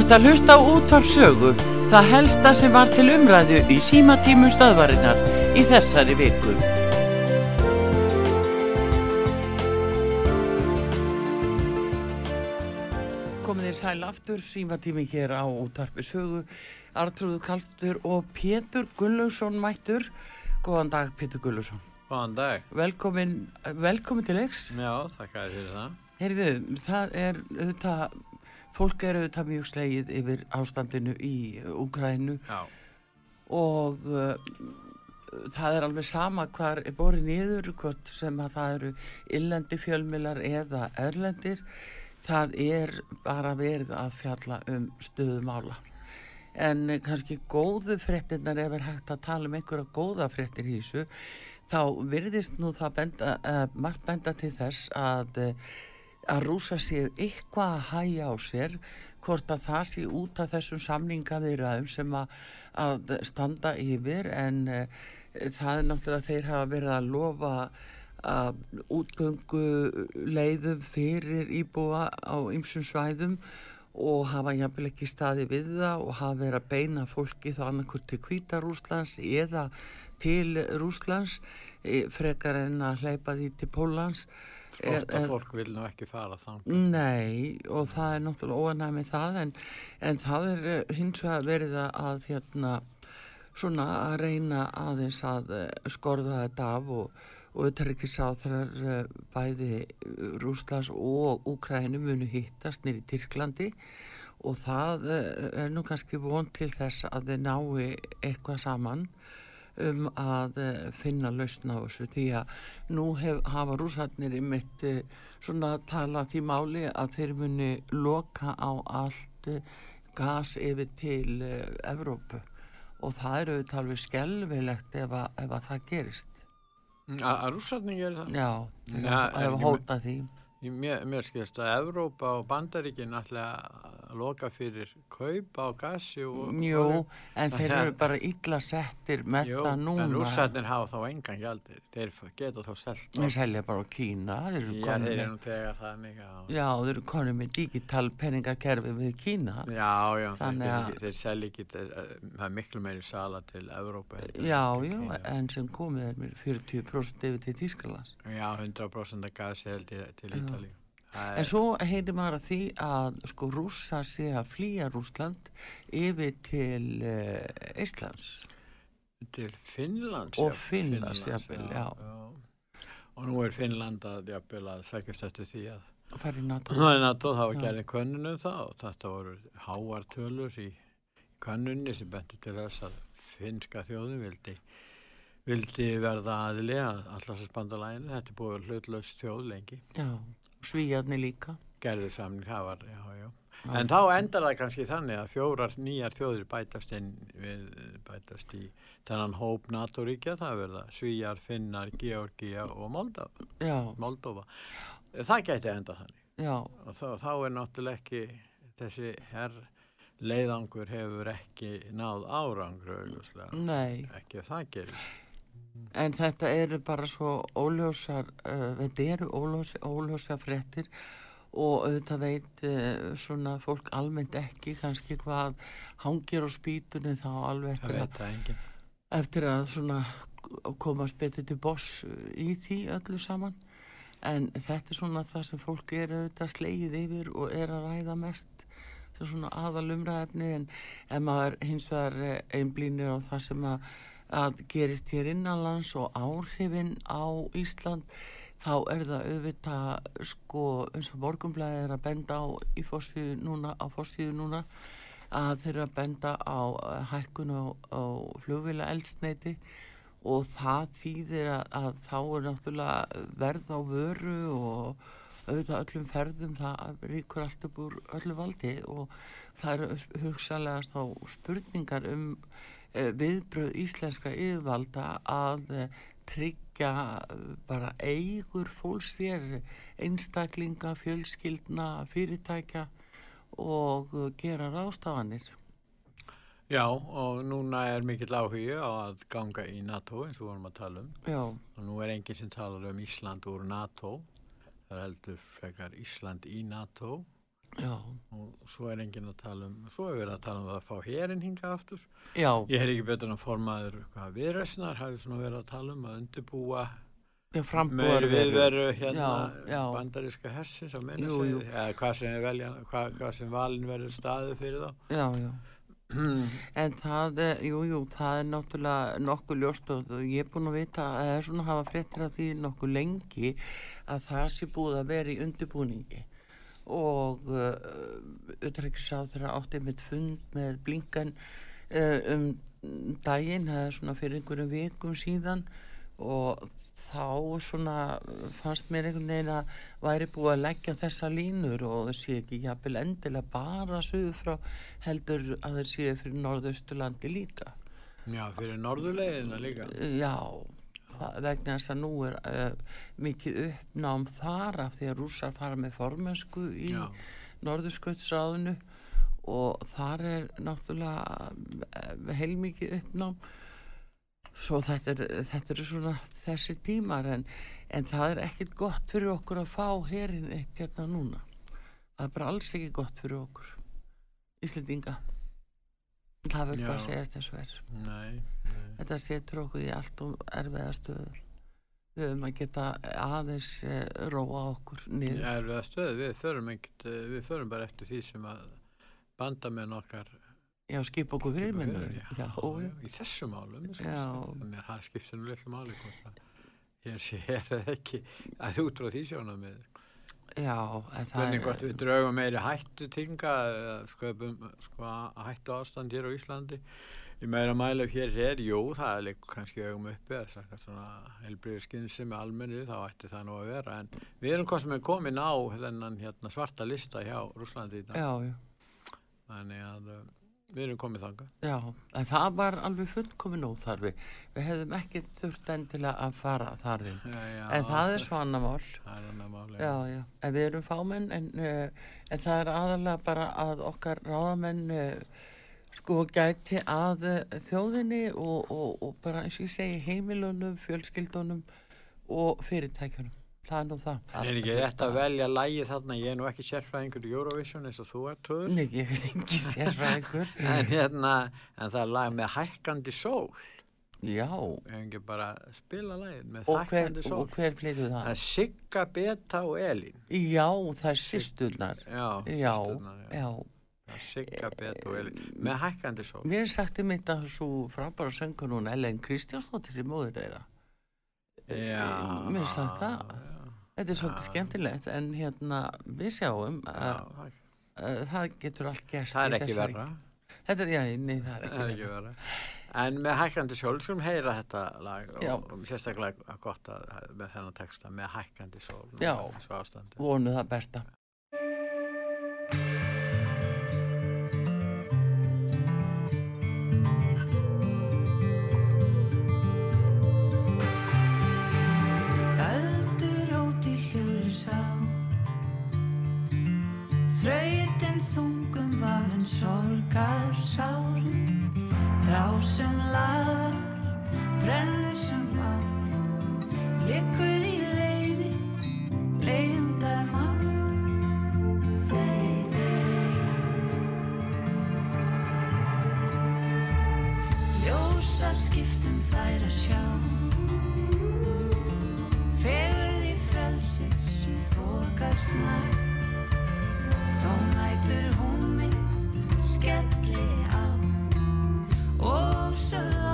ert að hlusta á útvarpsögu, það helsta sem var til umræðu í símatímum stöðvarinnar í þessari viku. Komið þér sæl aftur, símatími hér á útvarpsögu, Artrúður Kallstur og Pétur Gullausson mættur. Góðan dag, Pétur Gullausson. Góðan dag. Velkomin, velkomin til leiks. Já, þakka þér fyrir það. Heyrðu, það er auðvitað, fólk er auðvitað mjög slegið yfir ástandinu í Úkrænu Já. og uh, það er alveg sama hvar er borið niður, hvort sem að það eruillendi fjölmilar eða erlendir, það er bara verið að fjalla um stöðumála. En kannski góðu fréttinnar ef er hægt að tala um einhverja góða fréttir í þessu, þá virðist nú það benda, uh, margt benda til þess að uh, að rúsa séu eitthvað að hæja á sér hvort að það sé út af þessum samningavirðaðum sem að, að standa yfir en uh, það er náttúrulega þeir hafa verið að lofa að útgöngu leiðum fyrir íbúa á ymsum svæðum og hafa jafnvel ekki staði við það og hafa verið að beina fólki þá annarkur til Kvítarúslands eða til Rúslands eh, frekar en að hleypa því til Pólans Eh, eh, fólk vil nú ekki fara þann. Nei, og það er náttúrulega óanæg með það en, en það er eh, hins vegar verið að, að hérna svona að reyna aðeins að eh, skorða þetta af og, og utarrikiðsáþrar bæði eh, Rúslands og Úkrænu munu hittast nýri Tyrklandi og það er nú kannski von til þess að þeir nái eitthvað saman um að eh, finna lausna á þessu. Því að nú hef, hafa rúsarnir í mitt svona tala því máli að þeir muni loka á allt eh, gas yfir til Evrópu. Og það eru auðvitað alveg skelvilegt ef, að- ef að það gerist. Að að rússarnir gerir það? já, Ja, ef að hóta því. Í mér, mér skilst að Evrópa og Bandaríkin ætla að loka fyrir kaup á gasi og... Jú, olíu. en þeir eru [laughs] bara illa settir með Jú, það núna. En rússarnir hafa þá engan gjaldir, þeir geta þá selt. á- Þeir selja bara á Kína. Þeir eru Já, komnir þeir með- eru nú þegar þannig að... Já, þeir eru konið með digital peningakerfi við Kína. Já, já, Þannig þeir, að- þeir, þeir selja ekki, þeir, það er miklu meiri sala til Evrópa. Já, já, en sem komið er með 40% yfir til Þýskalands. Já, 100% af gasi held ég til Ítalíu. Það En svo heyrir maður að því að sko rússa sé að flýja Rússland yfir til uh, Íslands. Til Finnlands. Og Finnlands, jafnvel, já. Og nú er Finnland að, jafnvel, að sækjast eftir því að Að fara í NATO. Það er NATO, það var Já. gerðin könnun um það og þetta voru háar tölur í könnunni sem benti til þess að finnska þjóðin vildi, vildi verða aðili að allarsasbandalæginu. Þetta búið hlutlaust þjóð lengi. Já, svíjarni líka. Gerði samning, það var, já, já. En þá endar það kannski þannig að fjórar nýjar þjóðir bætast inn við, bætast í þennan hóp NATO-ríkja, það verða Svíjar, Finnar, Georgia og Moldova. Já. Moldova. Það gæti enda þannig. Já. Og þá, þá er náttúrulega ekki þessi herr leiðangur hefur ekki náð árangur. Ekki það gerist. En þetta eru bara svo óljósar, uh, þetta eru óljós, óljósar fréttir og auðvitað veit uh, svona fólk almennt ekki kannski hvað hangir á spýtunni þá alveg eftir enginn. eftir að svona komast betur til boss í því öllu saman. En þetta er svona það sem fólk er auðvitað slegið yfir og er að ræða mest svona aðal umræðefni en ef maður hins vegar einblínir á það sem að, að gerist hér innanlands og áhrifin á Ísland þá er það auðvitað sko eins og morgunblæði er að benda á í fórsíðu núna, á fórsíðu núna að þeir eru að benda á eh, hækkun á, á flugvila eldsneiti og það þýðir að, að þá er náttúrulega verð á vöru og auðvitað öllum ferðum það ríkur allt upp úr öllu valdi og það eru hugsalegast þá spurningar um uh, viðbröð íslenska yfirvalda að uh, tryggja uh, bara eigur fólks þér einstaklinga, fjölskyldna, fyrirtækja og gera ráðstafanir. Já, og núna er mikill áhugi á að ganga í NATO eins og vorum að tala um. Já. Og nú er enginn sem talar um Ísland úr NATO. Það heldur frekar Ísland í NATO. Já. Og svo er enginn að tala um, svo er verið að tala um að fá hérinn hinga aftur. Já. Ég er ekki betur en að formaður viðræsnar hafi svona verið að tala um að undirbúa meiri viðveru hérna Já, bandaríska hersins á segið, eða hvað sem, velja, hvað, hvað sem valin verður staðið fyrir þá. Já, já. en það, er- jú, jú, það er náttúrulega nokkuð ljóst og ég er búin að vita að það er svona að hafa fréttir af því nokkuð lengi að það sé búið að vera í undirbúningi og utryggisáð þeirra átti mitt fund með blinkan uh, um daginn, það er svona fyrir einhverjum vikum síðan og þá svona fannst mér einhvern veginn að væri búið að leggja þessa línur og það sé ekki jafnvel endilega bara suðu frá heldur að það sé fyrir norðausturlandi líka. Já, fyrir norðulegina líka. Já, það, vegna þess að nú er uh, mikið uppnám þar af því að rússar fara með formensku í Já. norðurskautsráðinu og þar er náttúrulega uh, heilmikið uppnám. Svo þetta er, þetta er svona þessi tímar en, en það er ekkert gott fyrir okkur að fá herin eitt hérna núna. Það er bara alls ekki gott fyrir okkur Íslendinga. Það verður bara að Já. segjast þessu er Nei, þetta setur okkur í allt og erfiða stöður. Við höfum að geta aðeins uh, róa okkur niður. Erfiða stöð, við förum, ekkert, eh, við förum bara eftir því sem að bandamenn okkar já, skipa okkur fyrir já, í þessu málum þannig að það skiptir nú litlu máli ég sé er ekki að þú út frá því sjónum með já það Hvernig er- hvort við draugum meiri hættu tinga sköpum sko, hættu ástand hér á Íslandi í meira mælu hér er, jú, það er líka kannski augum uppi að sagt svona helbriður skynsemi almennir þá ætti það nú að vera en við erum hvað sem er komin á þennan hérna, svarta lista hjá Rúslandi í dag já, já þannig að uh, við erum komið þanga. Já, en það var alveg fullkomin óþarfi. Við hefðum ekki þurft endilega að fara þar inn. Já, já. En það er svo annar mál. Það er annar mál, já. Já. En við erum fámenn, en, uh, en það er aðalega bara að okkar ráðamenn uh, sko gæti að uh, þjóðinni og, og, og bara eins og ég segi heimilunum, fjölskyldunum og fyrirtækjunum. Það er nú það. En er ekki rétt að velja lægi þarna, ég er nú ekki sérfræðingur í Eurovision eins og þú ert, Töður. Nei, ég er ekki sérfræðingur. [laughs] en hérna, en það er lag með hækkandi sól. Já. Ekki bara spila lagið með Og hver, hækkandi sól. og hver flyttu það? Það er Sigga, Beta og Elín. Já, það er sýsturnar. Já, já, systurnar, já. já. Það Sigga, Elín. Með hækkandi sól. Mér er sagt um þetta svo frábæra söngur núna Ellen Kristjánsdóttir sem móður þeirra. Já. Mér er sagt það. Þetta er svolítið skemmtilegt en hérna við sjáum að, að það getur allt gerst. Það er ekki verra. Þetta er, já, nei, það er Það ekki er ekki verra. En með hækkandi sól, skulum heyra þetta lag Já. og, sérstaklega gott að, með þennan texta með hækkandi sól. Já, vonu það besta. Þrautin þungum valin sorgar sárum Þrá sem lagar, brennur sem bá Liggur í leiði, leiðindar mann Þey, þey Ljósar skiptum þær að sjá. Fegurð í frelsir sem þokast nær Þó nætur hún mig skelli á. Og sögð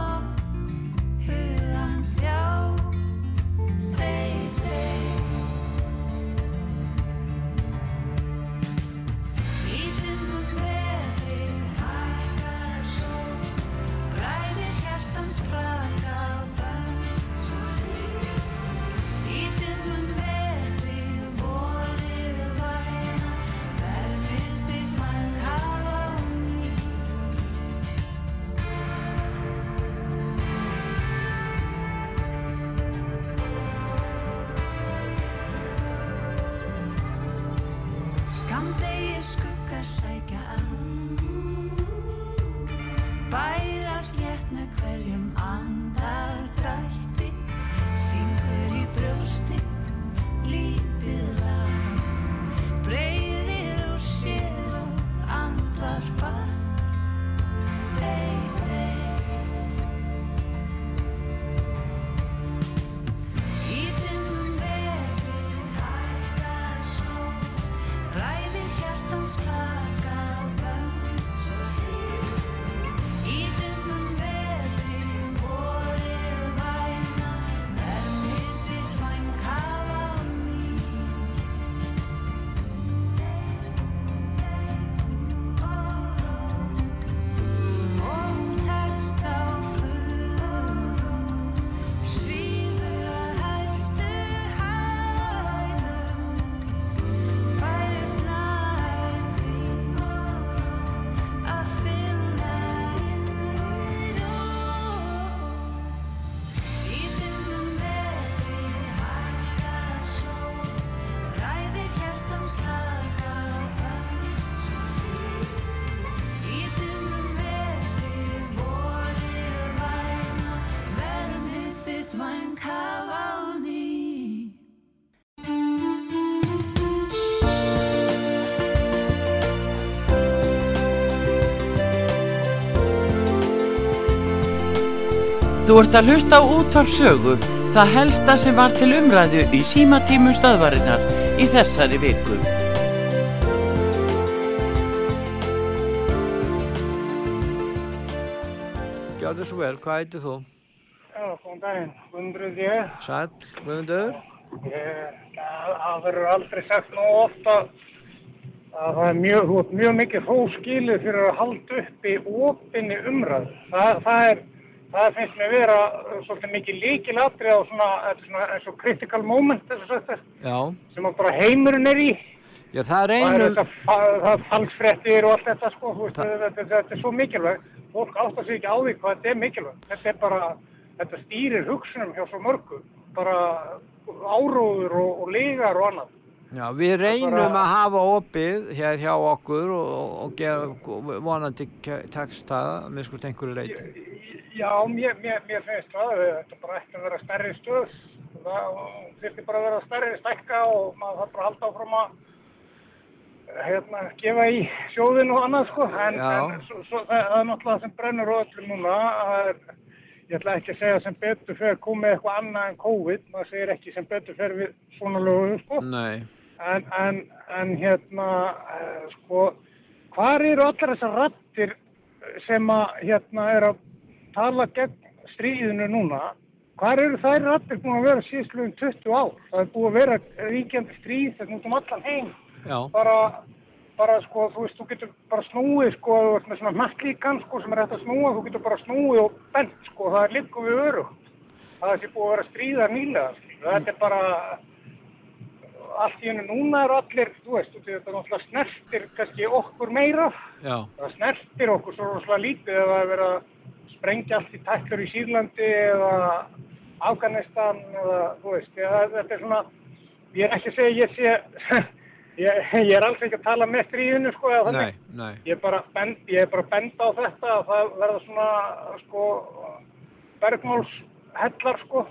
Þú ert að hlusta á útvarpsögu, það helsta sem var til umræðu í símatímum stöðvarinnar í þessari viku. Gjörðu svo vel, hvað heitir þú? Já, góðan daginn, Guðmundur ég. Sæll, Guðmundur? Það verður aldrei sagt nú ofta að það er mjög, mjög mikið fóskilið fyrir að halda upp í opinni umræð. Það, það er, það finnst mér vera uh, svolítið mikið líkilatrið á svona, svona eins og critical moment, þess að þetta, Já. sem að bara heimurinn er í. Já, það er Það þetta, fa- það er falsfrettir og allt þetta sko, veist, þetta, þetta, þetta er svo mikilvægt. Fólk áttar sig ekki á því hvað þetta er mikilvægt. Þetta er bara, þetta stýrir hugsunum hjá svo mörgu. Bara áróður og, og lígar og annað. Já, við reynum bara- að hafa opið hér hjá okkur og, og gera vonandi það, að minnskust einhverju leiti. Já, mér, mér, mér finnst það, þetta bara ætti að vera stærri stöð. Það þurfti bara að vera stærri stækka og maður þarf bara að halda áfram að hérna, gefa í sjóðin og annað sko. En, en svo, svo, það, það er náttúrulega sem brennur á öllum núna. Það er, ég ætla ekki að segja sem betur fer komið eitthvað annað en COVID. Maður segir ekki sem betur fer við svona lögum sko. Nei, En, en, en hérna, uh, sko, hvar eru allar þessar rattir sem að, hérna, er að tala gegn stríðinu núna? Hvar eru þær rattir búin að vera síðsluðum 20 ár? Það er búin að vera ríkjandi stríð þetta út um allan heim. já, Bara, bara, sko, þú veist, þú getur bara snúið, sko, þú veist, með svona mattlíkan, sko, sem er hægt að snúa, þú getur bara snúið og bent, sko, það er líka við örugt. Það er sér búið að vera stríðar nýlega, sko. Þetta er bara, allt í hennu núna eru allir, þú veist, þetta náttúrulega snertir kannski okkur meira. já, Það snertir okkur svo rosalega lítið ef það er verið að sprengja allt í tæklur í Sýrlandi eða Afganistan eða, þú veist, eða, þetta er svona, ég er ekki að segja, ég sé, [laughs] ég, ég er alls ekki að tala með stríðinu, sko, eða nei, þannig. nei. Ég er bara bend, ég er bara bend á þetta að það verða svona, sko, bergmálshellar, sko.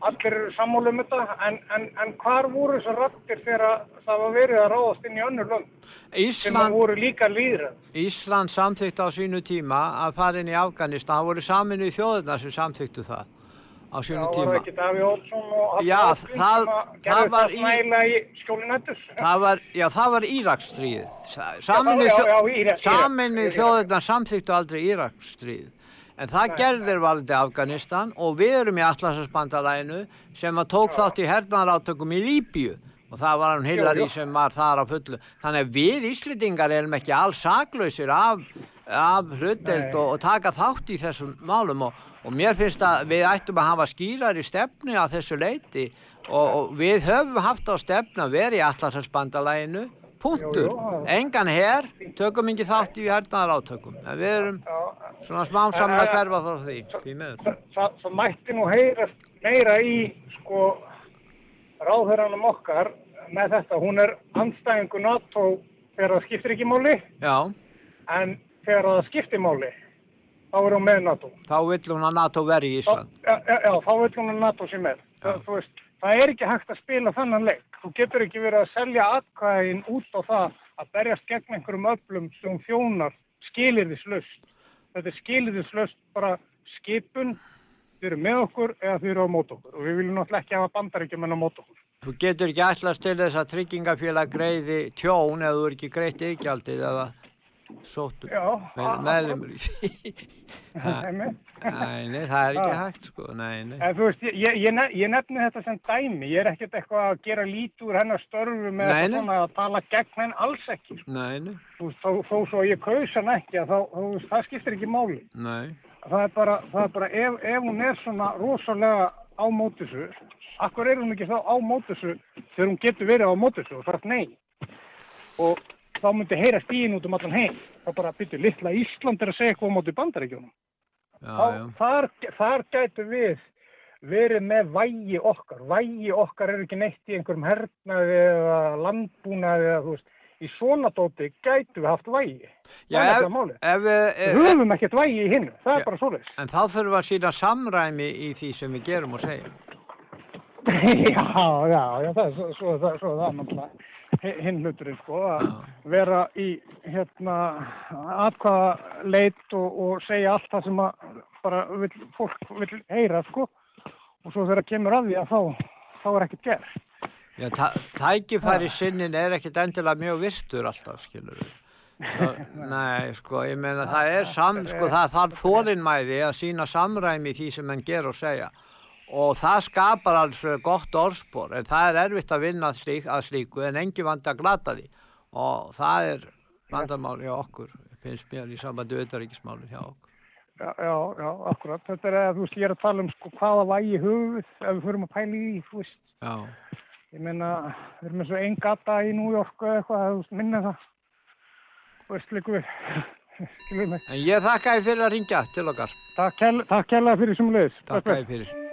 Allir eru sammálu um þetta, en, en, en hvar voru þessar rattir þegar það var verið að ráðast inn í önnur lönd? sem voru líka líðræð. Ísland samþykti á sínu tíma að fara inn í Afganistan, það voru saminu í þjóðurna sem samþyktu það á Já, sínu var það tíma. ekki Daví Olsson og Hafn Já, Ásgríms það- sem að það var það í- nægilega í skjóli nættus? Það var, já, það var Íraksstríðið. Saminu, já, já, Írak- þjóðurna samþyktu aldrei Íraksstríðið. En það gerðir valdi Afganistan og við erum í Atlasasbandalæinu sem að tók þátt í hernaðarátökum í Líbíu. Og það var hann Hillary sem var þar á fullu. Þannig að við Íslendingar erum ekki alls saklausir af, af hlutdelt og, og taka þátt í þessum málum. Og, og mér finnst að við ættum að hafa skýrar í stefni að þessu leiti og, og við höfum haft á stefni að vera í Atlasasbandalæinu, punktur. Engan her, tökum ekki þátt í hernaðarátökum. En við erum svona smám saman að hverfa frá því. Það, það, það mætti nú heyrast meira í sko ráðherranum okkar með þetta. Hún er anstæðingu NATO þegar það skiptir ekki máli Já, en þegar það skiptir máli þá er hún með NATO. þá vill hún að NATO veri í Ísland. já, já, já, þá veit hún að NATO sé með. Það, þú veist, það er ekki hægt að spila þannan leik. Þú getur ekki verið að selja atkvæðin út á það að berjast gegn einhverjum öflum sem þjónar skilirðislaust. Þetta er skilirðislaust bara skipun, þið eru með okkur eða þið eru á mót okkur og við viljum náttúrulega ekki hafa bandaríkjumenn á mót okkur. Þú getur ekki ætlast til þess að tryggingafélag greiði tjón eða þú er ekki greitt yfirgjaldið eða sóttu meðlumur í því. [laughs] Nei, það er ekki hægt sko, nei, nei. En veist, ég, ég, ég ne- ég nefni þetta sem dæmi, ég er ekkert eitthvað að gera lít úr hennar störfum eða að tala gegn henn alls ekki. sko. Nei, nei, þú veist, þó, þó svo ég kaus hann ekki, þá, þú það skiptir ekki máli. nei. Það er bara, það er bara ef, ef hún er svona rosalega á mótisu, akkur er hún ekki þá á mótisu þegar hún getur verið á mótisu og sagt nei. Og þá myndi heyra stíðin út um allan heim. Það bara byrju, litla Ísland er að segja á móti bandaríkjónum. Þá, þar, þar gætu við verið með vægi okkar. Vægi okkar er ekki neitt í einhverjum hernaði eða landbúnaði eða þú veist. Í svona dóti gætu við haft vægi. Já, það er ef, þetta máli. ef við, Við höfum ekkert vægi í hinn, það Já. er bara svoleiðis. en þá þurfum við að sína samræmi í því sem við gerum og segjum. [laughs] já, já, já, það er svo, svo, svo er það náttúrulega hi- hinn hluturinn, sko, að vera í, hérna, atkvaða leit og, og segja allt það sem að bara vill, fólk vil heyra, sko, og svo þegar kemur að því að þá, þá er ekkert gerð. Já, tæ, tækifæri sinnin er ekkit endilega mjög virtur alltaf, skilur við. Svo, [laughs] nei, sko, ég meina það er sam, sko, það þarf þólinnmæði að sína samræmi því sem menn ger og segja og það skapar alls gott orðspor en það er erfitt að vinna að, slík, að slíku en engi vand að glata því og það er vandamál hjá okkur, finnst mér í sambandi auðvaríkismáli hjá okkur. Já, já, já, akkurat. Þetta er að, þú veist, ég er að tala um, sko, hvaða vægi höfuð, ef við förum að pæla í, þú veist, Já, ég meina, við erum eins og einn gata í New York eða eitthvað, þú veist, minna það. Þú veist, líku. [laughs] En ég þakka þér fyrir að ringja til okkar. Takk, kærlega fyrir sem leiðis. Takk fyrir.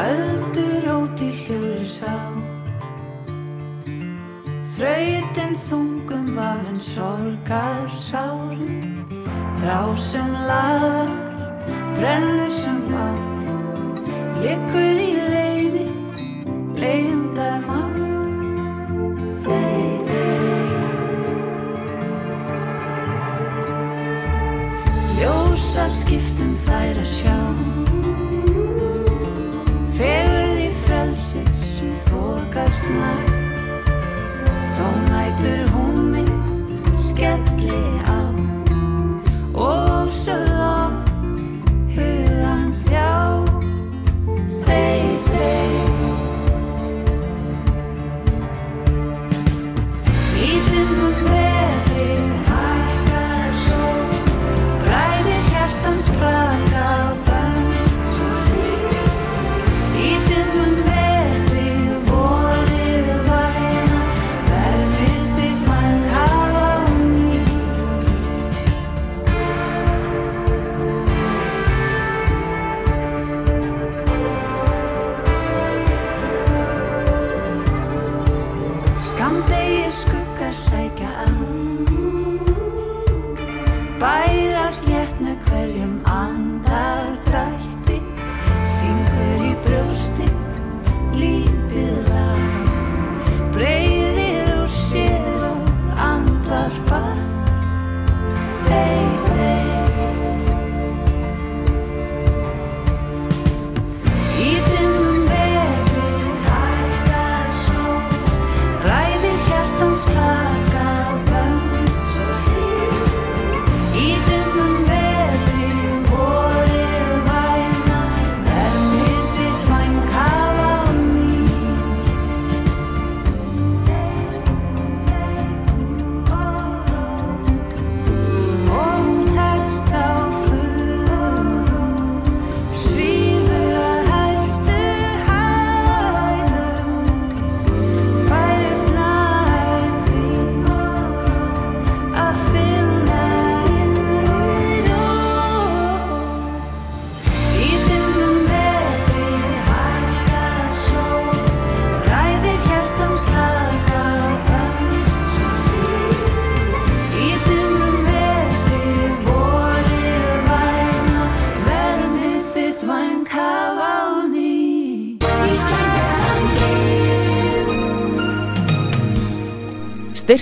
Öldur í hljóður sá. Þrautin þungum vagn sorgar sárum. Þrá sem lagar, brennur sem bá Liggur í leiði, leiðindar Ljósar skiptum þær að sjá. Fegurð í frelsi sem þokast nær. Þó nætur hún mig skelli á. Og sögð á hugan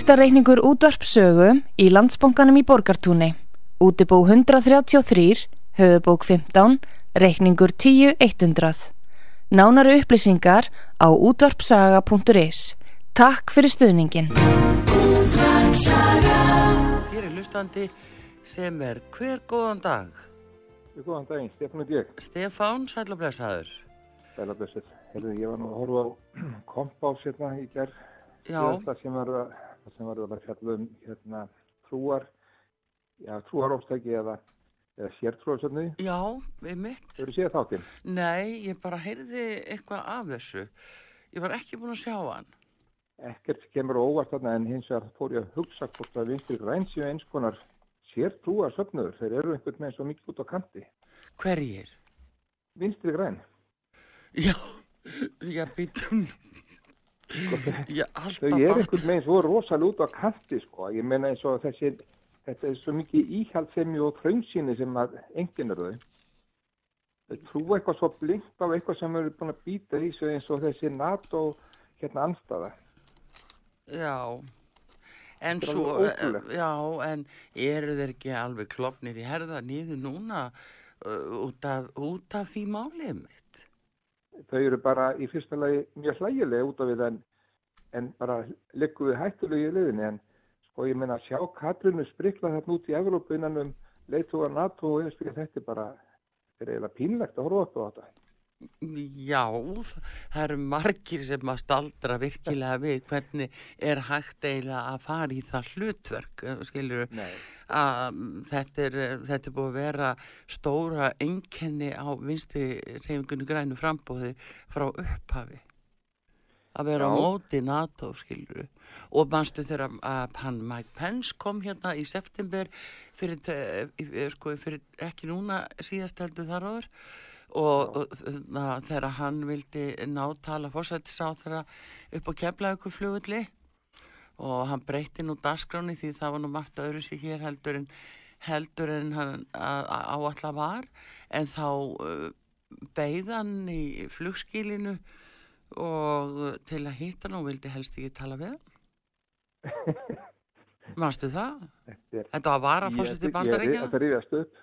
Styrtareikningur útvarpsögu í landsbónganum í Borgartúni. Útibó 133, höfubók 15, reikningur 10100. Nánari upplýsingar á útvarpsaga.is. Takk fyrir stuðningin. Hér er hlustandi sem er hver góðan dag. Góðan daginn, Stefán og ég. Stefán, sæl og blessaður. Sæla blessið. Herðu, ég var nú að horfa á [clears throat] kompás hérna í gerð. Já. Það sem var að, það sem var að fjalla um hérna trúar, já, trúarófstæki eða, eða sértrúarsöfni. Já, við mitt. Hefur séð þáttinn? Nei, ég bara heyrði eitthvað af þessu. Ég var ekki búin að sjá hann. Ekkert kemur óvart þarna en hins vegar fór ég að hugsa hvort að vinstri græn séu eins konar sértrúarsöfnuður. Þeir eru einhvern veginn svo mikið út á kanti. Hverjir? Vinstri græn. Já, [laughs] já, býtum. Já, alltaf, Þau alltaf. einhvern veginn svo rosalega út á kanti sko. Ég meina eins og þessi, þetta er svo mikið íhaldsemi og þraungsýni sem að enginn eru þau. Þau trúa eitthvað svo blinkt á eitthvað sem eru búin að býta í sig eins og þessi NATO hérna anstaða. Já, en er svo, já, en eru þeir ekki alveg klopnir í herða nýðu núna uh, út, af, út af því málið mitt? Þau eru bara í fyrsta lagi mjög hlægilega út af við en, en bara liggum við hættulegu í liðinni en sko ég meina sjá Katrinu sprikla þarna út í Evrópu innan um leittóa NATO og ESB þetta er bara, er eiginlega pínlegt að horfa upp á þetta. Já, það eru margir sem að staldra virkilega við hvernig er hægt eiginlega að fara í það hlutverk, skilur Nei. Að mm, þetta er, eh, þetta er búið að vera stóra einkenni á vinsti reyfingunni grænu frambóði frá upphafi. Að vera á móti NATO skilur og manstu þegar að hann Mike Pence kom hérna í september fyrir, í- sko, fyrir ekki núna síðast heldur þar áður. Og, og þegar hann vildi ná tala fórsættisáþara upp á keflaugum flugulli og hann breytti nú dagskráni því það var nú margt öðru sér hér heldur en heldur en hann áallar var en þá uh, beigð hann í flugskilinu og til að hitta hann og vildi helst ekki tala við hann [laughs] Manstu það? Þetta, er, Þetta var varafórseti Ég- ég- bandaríkja Þetta rifjast upp.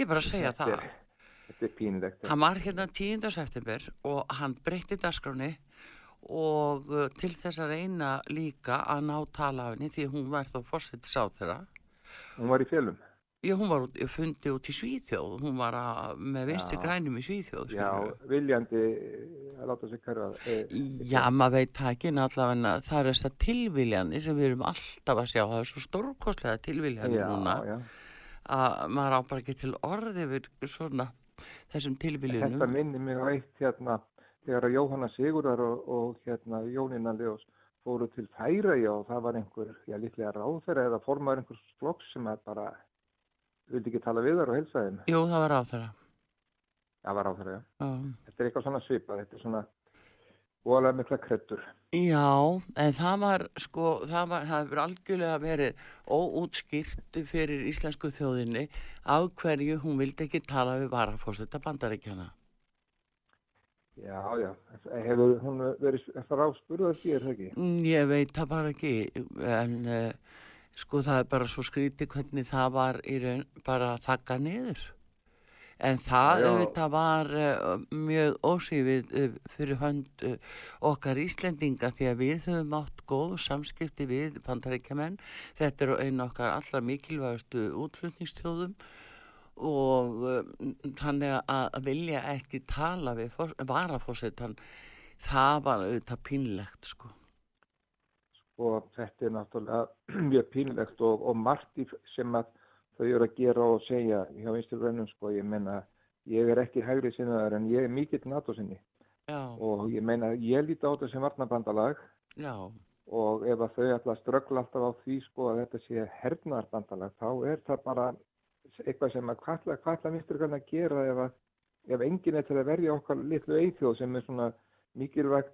Ég bara að segja Þetta það er- Þetta er pínlegt. Hann var hérna 10. september og hann breytti dagskráni og uh, til þess að reyna líka að ná tala af henni því hún var þá fórsettis á þeirra. Hún var í félum. Já, hún var út, fundi út í Svíþjóð, hún var að, með vinstri Já. grænum í Svíþjóð. Já, skilurðu. viljandi að láta sig hverfa. Eh, Já, maður veit ekki, allavega það er þessar tilviljani sem við erum alltaf að sjá, það er svo stórkostlega tilviljani Já, núna já. að maður á bara ekki til orði yfir svona þessum tilviljunum. Þetta minnir mig á eitt hérna þegar Jóhanna Sigurðar og, og hérna Jónína Leós fóru til Færæja og það var einhver, já líklega ráðherra eða formaður einhvers flokks sem bara vildi ekki tala við þar og helsa þeim. Jú, það var þeirra. Það var ráðherra, já. Já. Þetta er eitthvað svona svipað, þetta er svona óalega mikla kreddur. Já, en það var sko, það var, það hefur algjörlega verið óútskýrt fyrir íslensku þjóðinni af hverju hún vildi ekki tala við varafósetta bandaríkjana. Já, já, hefur hún verið það ráspurðað því, er það ekki? Mm, Ég veit það bara ekki, en uh, sko það er bara svo skrítið hvernig það var í raun bara að þakka niður. En það Já, já. auðvitað var uh, mjög ósýfið uh, fyrir hönd okkar Íslendinga því að við höfum átt góð samskipti við bandaríkjamenn. Þetta eru einu okkar allra mikilvægastu útflutningstjóðum og uh, þannig að vilja ekki tala við varafórsetan, það var auðvitað pínlegt sko. og þetta er náttúrulega [clears throat] mjög pínlegt og, og margt sem að þau eru að gera og segja hjá Ísturgrænum sko, ég meina ég er ekki hægri sinnaðar en ég er mikill NATO sinni. Já, og ég meina ég líti á þetta sem varnabandalag já, og ef að þau að ströggla alltaf á því sko að þetta sé hernaðarbandalag þá er það bara eitthvað sem að hvað ætla- ætla Ísturgræn að gera ef að ef enginn er til að verja okkar litlu eithjóð sem er svona mikilvægt,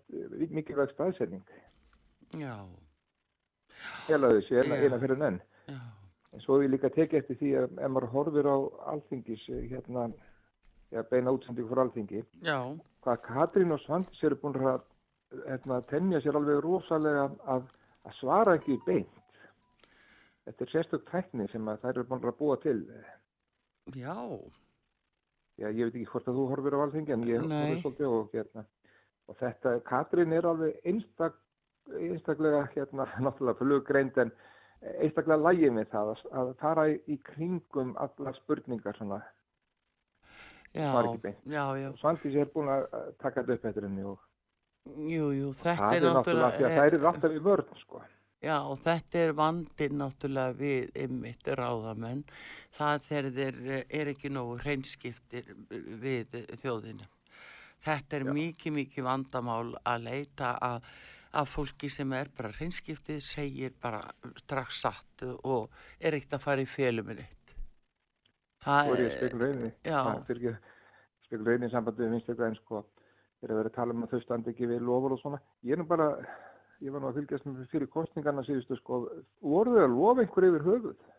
mikilvægt staðsetning? Já, hela þessi eina, fyrir enn já. En svo hef ég líka tekið eftir því að ef maður horfir á alþingis, eh, hérna, eða beina útsendingu fyrir alþingi, Já, hvað Katrín og Svandis eru búin að hérna, temja sér alveg rosalega að, að svara ekki beint. Þetta er sérstök tækni sem þær eru búin að búa til. já, Já, ég veit ekki hvort að þú horfir á alþingi, en ég horfir svolítið og hérna. Og þetta, Katrín er alveg einstak, einstaklega, hérna, [laughs] náttúrulega flugreind, en einstaklega lægið með það að, fara í, kringum allar spurningar svona. já, já, já, Svandís er búin að taka þetta upp eftir henni og jú, jú, þetta það er er náttúrulega því að þær eru alltaf í vörn sko. Já, og þetta er vandinn náttúrulega við ymmit ráðamenn. Það þegar þeir eh, er ekki nógu hreinskiptir við þjóðinu. Þetta er mikið, mikið vandamál að leita að, að fólki sem er bara hreinskiptið segir bara strax satt og er ekkert að fara í félum með neitt. Það Svo er ég spekul reyni. Já. Spekul reyni í sambandi við vinstakræðin sko. Þeir eru verið að tala um að þau standi ekki við lofur og svona. Ég er nú bara, ég var nú að fylgjast með fyrir kostningarna síðustu sko. Voru þau að lofa einhver yfir höfuð?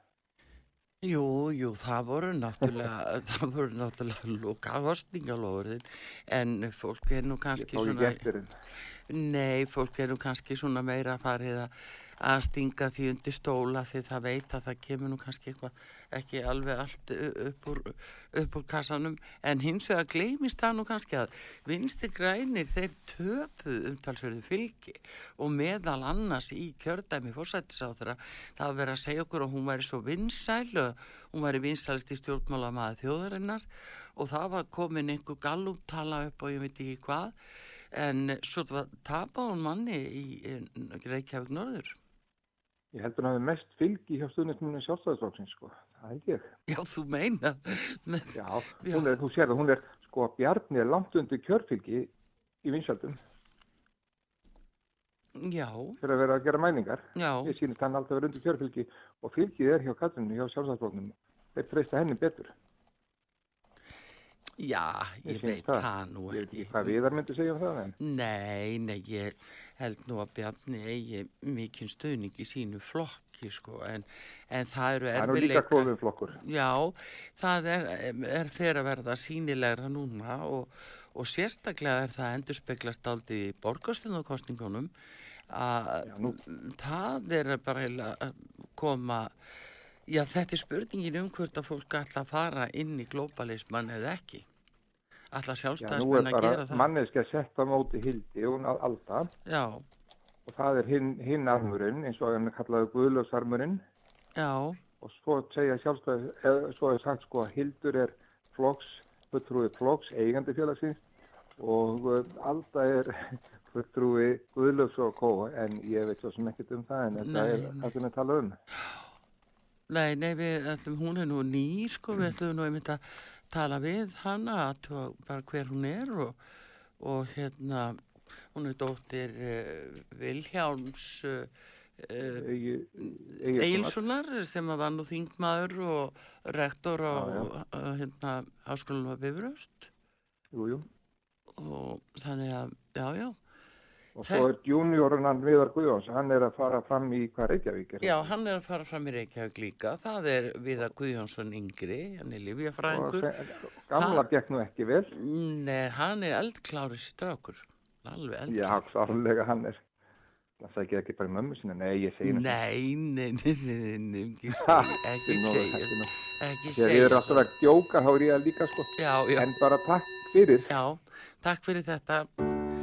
Jú, jú, það voru náttúrulega, [laughs] það voru náttúrulega loka kostningalofurðin, en fólk er nú kannski svona, nei, fólk er nú kannski svona meira farið að, að stinga því undir stóla því það veit að það kemur nú kannski eitthvað ekki alveg allt upp úr, upp úr kassanum. En hins vegar gleymist það nú kannski að vinsti grænir þeir töpu umtalsverðu fylgi og meðal annars í kjördæmi fórsættisáþra það verið að segja okkur að hún væri svo vinsæl og hún væri vinsælist í stjórnmála maður þjóðarinnar og það var komin einhver gallum tala upp og ég veit ekki hvað en svo var tapað hún manni í Reykjavík Norður Ég heldur að það er mest fylgi hjá stuðnismunum sjálfstæðisflokksins, sko. Það held ég. Já, þú meinar. Já, hún er, þú sér það, hún er, sko, Bjarni er langt undir kjörfylgi í vinsaldum Já, fyrir að vera að gera mæningar. Já. Ég sýnist hann alltaf vera undir kjörfylgi og fylgið er hjá Katrinu, hjá sjálfstæðisflokknum. Þeir treysta henni betur. já, ég Mér veit það. nú Ég veit ekki hvað viðar myndi segja um það, en Nei, nei, ég held nú að Bjarni eigi mikinn stuðning í sínu flokki, sko, en, en það eru það er nú líka klófið flokkur. Já, það er, er fyrir að verða sínilegra núna og, og sérstaklega er það endurspeglast aldrei í borgarstunarkostningunum að það er bara að koma, já þetta er spurningin um hvort að fólk ætla að fara inn í globalisman eða ekki. Nú sjálfstæðismenn að gera það. manneski að setja á móti hildi og hún að alda. Já, og það er hinn, hinn armurinn eins og hann er kallaði guðlöfsarmurinn já, og svo segja sjálfstæði, eða svo er sagt sko að hildur er flokks, fulltrúi flokks, eigandi félagsins. Og uh, alda er [laughs] fulltrúi guðlöfs og kó en ég veit svo sem ekkert um það en þetta er það sem við tala um. nei, nei, við ætlum, hún er nú ný, sko, við ætlum nú einmitt að tala við hana, bara hver hún er og, og hérna, hún er dóttir uh, Vilhjálms uh, Egilssonar. Egilssonar sem að var nú þingmaður og rektor á uh, hérna, háskólanum að Bifröst. Og þannig að, já, já, Og svo er juniorinn hann Viðar Guðjóns, hann er að fara fram í hvað Reykjavík er. já, hann er að fara fram í Reykjavík líka, það er Viðar Guðjónsson yngri, hann er livjafræðingur. Gamla gekk nú ekki vel. Nei, hann er eldklári strákur, alveg eldklári. Já, klárlega hann er. Það sækir ekki bara mömmu sinna, nei, ég segi nú- Nei, nei, nei, nei, ekki segja, ekki segja, Þegar ég er alltaf að djóka, þá er ég að líka, sko. En bara takk fyrir. Já, takk fyrir þetta.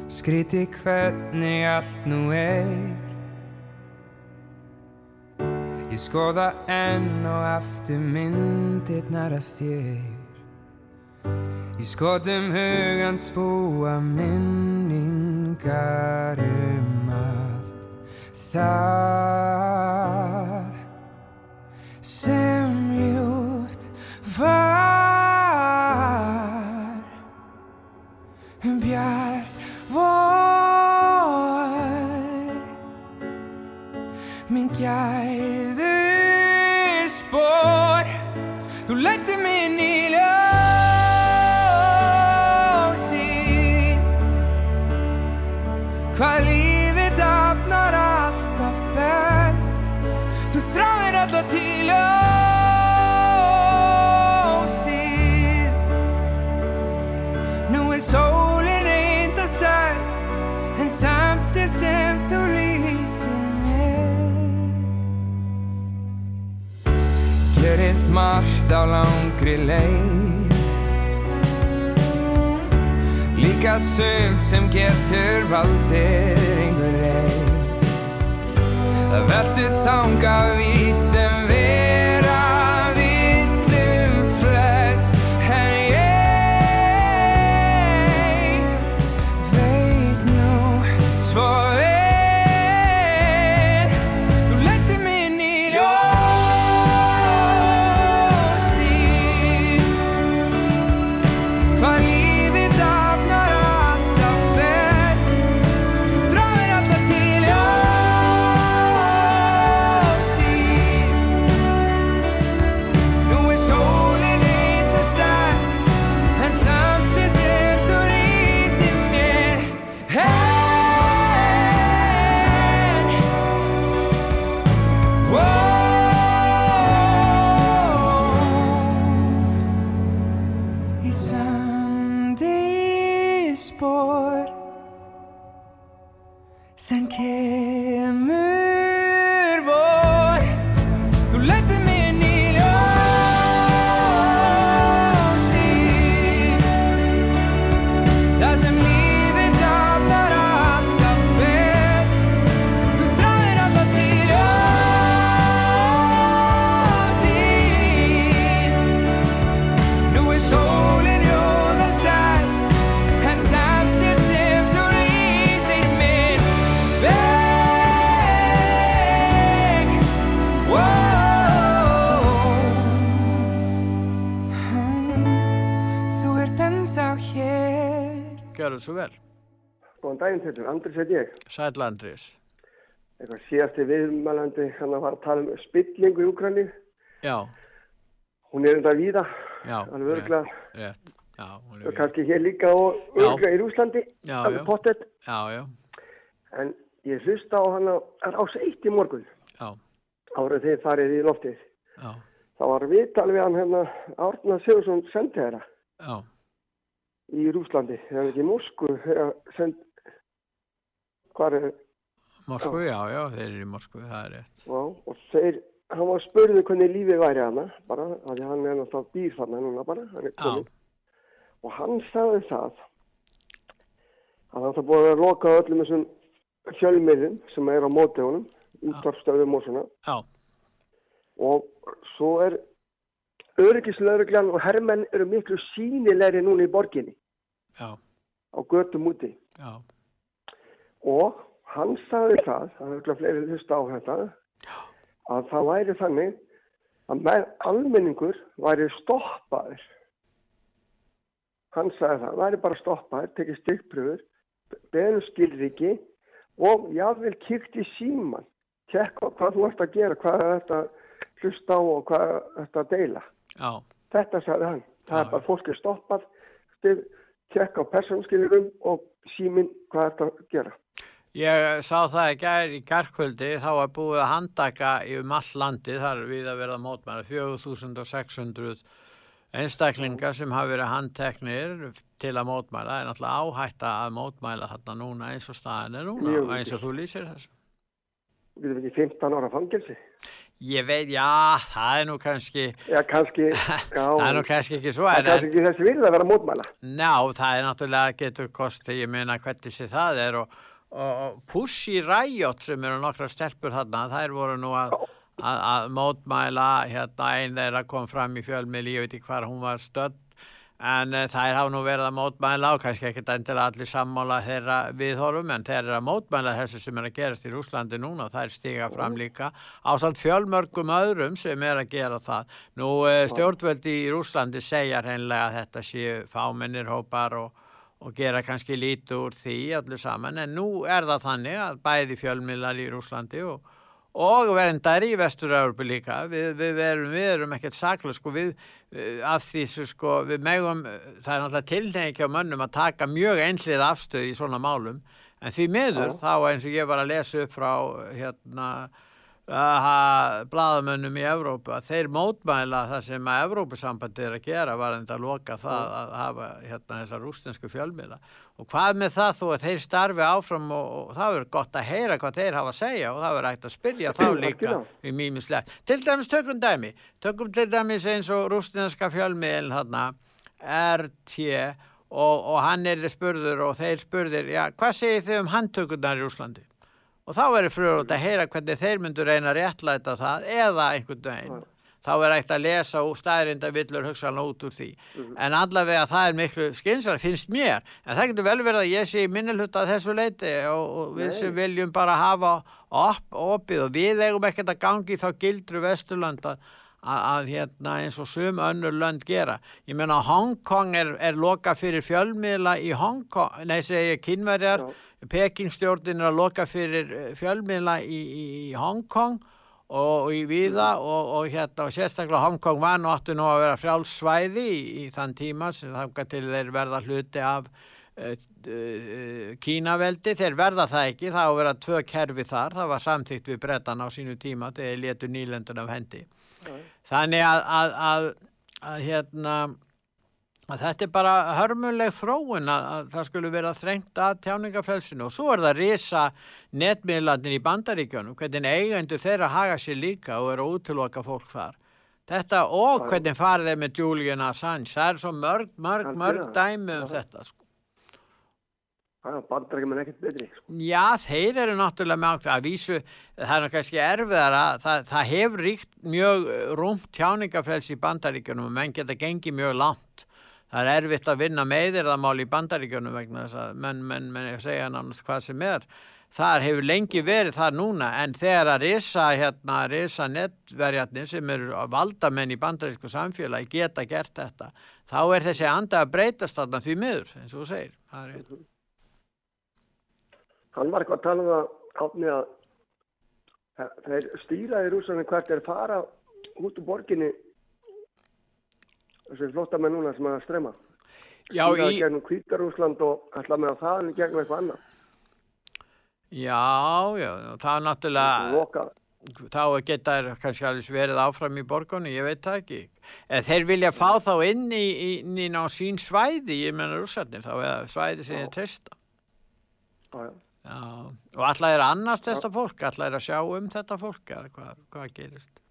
Skríti hvernig allt nú er. Ég skoða enn og aftur myndirnar af þér. Í skotum hugans búa minningar um allt Það sem ljúft var. Um bjart minn Gerist margt á langri leið. Líka sumt sem getur valdir einhver reið Það veldur þanga við sem vera gjörðu svo vel. Góðan daginn til þér, Andris heit ég. Sæl Andrés. Eitthvað síðasti viðmælandi hann var að tala um spillingu í Úkrænni. Já, Hún er undar víða, já. alveg örgulega. Rétt, já, er Og kannski hér líka og örgulega í Rúslandi, Já, alveg já. pottet. Já, já, En ég hlusta á hann að ás eitt í morgun, já, árið þegar farið í loftið. já, Það var viðtal við hann hérna Árna Sigursson sendiherra já, í Rúslandi. Það er ekki Moskvu, send... Hvar er... Moskvu, já, já, þeir eru í Moskvu, það er rétt. Já, og þeir, hann var spurðu hvernig lífið væri hana, bara, af því hann er náttúrulega býr þarna núna bara, hann er komin. Og hann sagði það, að hann það búið að loka öllum þessum fjölmiðlum sem er á móti honum, útvarpstöðum og svona. Já. Og svo er öryggislauruglan og herrmenn eru miklu sínilegri núna í borginni, Já, á götum úti. já, Og hann sagði það, það er fleiri hlusta á þetta, að það væri þannig að með almenningur væri stoppaður. Hann sagði það, væri bara stoppaður, tekið stikkpröfur, beðum skilriki og jáfnvel kíkt í síman, tjekka hvað þú ert að gera, hvað er þetta hlusta á og hvað er þetta að deila. já, Þetta sagði hann. Það er bara fólk er stoppað, stið, tjekka á persónskilirum og símin hvað er þetta að gera. Ég sá það í gær í gærkvöldi, þá var búið að handaka um all landi, þar við að verða mótmæla, 4600 einstaklingar sem hafa verið handteknir til að mótmæla. Er náttúrulega áhætta að mótmæla þarna núna eins og staðin er núna eins og þú lýsir þessu. Við erum ekki 15 ára fangelsi. Ég veit, já, það er nú kannski, Já, kannski, [laughs] já. það er nú kannski ekki svo. Það er kannski ekki þessi virð að vera mótmæla. Ná, það er náttúrulega getur kosti, ég meina hvernig sé það er og, og, Pussy Riot sem eru nokkra stelpur þarna, þær voru nú að, að, að mótmæla, hérna einn þeirra kom fram í fjölmiðli, ég veit ekki hvar hún var stödd, en uh, þær hafa nú verið að mótmæla og kannski ekkert endilega allir sammála þeirra viðhorfum, en þeir eru að mótmæla þessu sem er að gerast í Rúslandi núna og þær stiga fram líka á samt fjölmörgum öðrum sem er að gera það. Nú uh, stjórnvöldi í Rúslandi segja hreinlega að þetta séu fámennir hópar og, og gera kannski lítið úr því allir saman, en nú er það þannig að bæði fjölmiðlar í Rúslandi og og verndar í Vestur-Európu líka. Við, við, erum, við erum ekkert saklu sko. Við eh, af því sko við megum, eh, það er náttúrulega tilnefngi á mönnum að taka mjög einhlið afstöð í svona málum. En því miður Já. þá eins og ég var að lesa upp frá hérna bladamönnum í Evrópu að þeir mótmæla það sem að Evrópusambandi er að gera var enda að loka það að hafa hérna þessar rústensku fjölmiðla og hvað með það þó að þeir starfi áfram og, og það verður gott að heyra hvað þeir hafa að segja og það verður hægt að spyrja þá líka í mýmislegt. Til dæmis tökum dæmi, tökum til dæmis eins og rústenska fjölmiðl þarna, RT og, og hann er þið spurður og þeir spurðir, já, hvað segir þið um handtökurnar í Rúslandi? Og þá verður fröðut að heyra hvernig þeir myndur reyna að réttlæta það eða einhvern veginn. Þá er ekkert að lesa og staðrinda villur hugsanlega út úr því. En allavega það er miklu skynsar, finnst mér. En það getur vel verið að ég sé minnilhutta þessu leiti og, og við sem viljum bara hafa op, opið og við eigum ekkert að gangi þá gildru Vesturlönd að, hérna eins og sum önnur lönd gera. Ég meina Hong Kong er, er loka fyrir fjölmiðla í Hong Kong, nei segi ég kynverjar, Pekingstjórnin er að loka fyrir eh, fjölmiðla í, í, í Hong Kong og í viða og, og hérna og sérstaklega Hong Kong var nú áttu nú að vera frjálsvæði í, í þann tíma sem þangað til þeir verða hluti af uh, uh, Kínaveldi, þeir verða það ekki, það á að vera tvö kerfi þar, það var samþýtt við brettan á sínu tíma þegar þeir letu nýlendun af hendi. Þannig að, að, að, að hérna að þetta er bara hörmuleg þróun að, að það skulle vera þrengt að tjáningafrelsinu og svo er það risa netmiðlandin í bandaríkjónum, hvernig eigendur þeirra haga sér líka og eru að útiloka fólk þar. Þetta og hvernig farið þeir með Julian Assange, það er svo mörg, mörg, mörg dæmi um þetta. Sko. Það er bandrækjum en ekkert betri. Sko. Já, þeir eru náttúrulega með átt að vísu, það er kannski erfiðara, það, það hefur ríkt mjög rúmt tjáningafrelsi í bandaríkjunum og menn geta gengið mjög langt. Það er erfitt að vinna meðirðamál í bandaríkjunum vegna þess að menn, menn, menn segja nánast hvað sem er. Það hefur lengi verið það núna en þegar að risa, hérna, risa netverjarnir sem eru valdamenn í bandarísku samfélagi geta gert þetta, þá er þessi anda að breytast þarna því miður, eins og þú segir. Það er rétt. Hann var eitthvað að tala um það átni að að þeir stýra í rússanum hvert er fara út úr borginni þessi flottamenn núna sem er að streyma. Já, í- gegnum Hvítarúsland og ætla með að það en gegnum eitthvað annað. Já, já, það er náttúrulega, þá geta þær kannski alveg verið áfram í borgunni, ég veit það ekki. En þeir vilja fá þá inn í, inn í ná sín svæði, ég menna rússarnir, þá er það svæði sem þeir treysta. Já, já. Já, og alltaf er annars þetta fólk, alltaf er að sjá um þetta fólk, eða hvað, hvað gerist?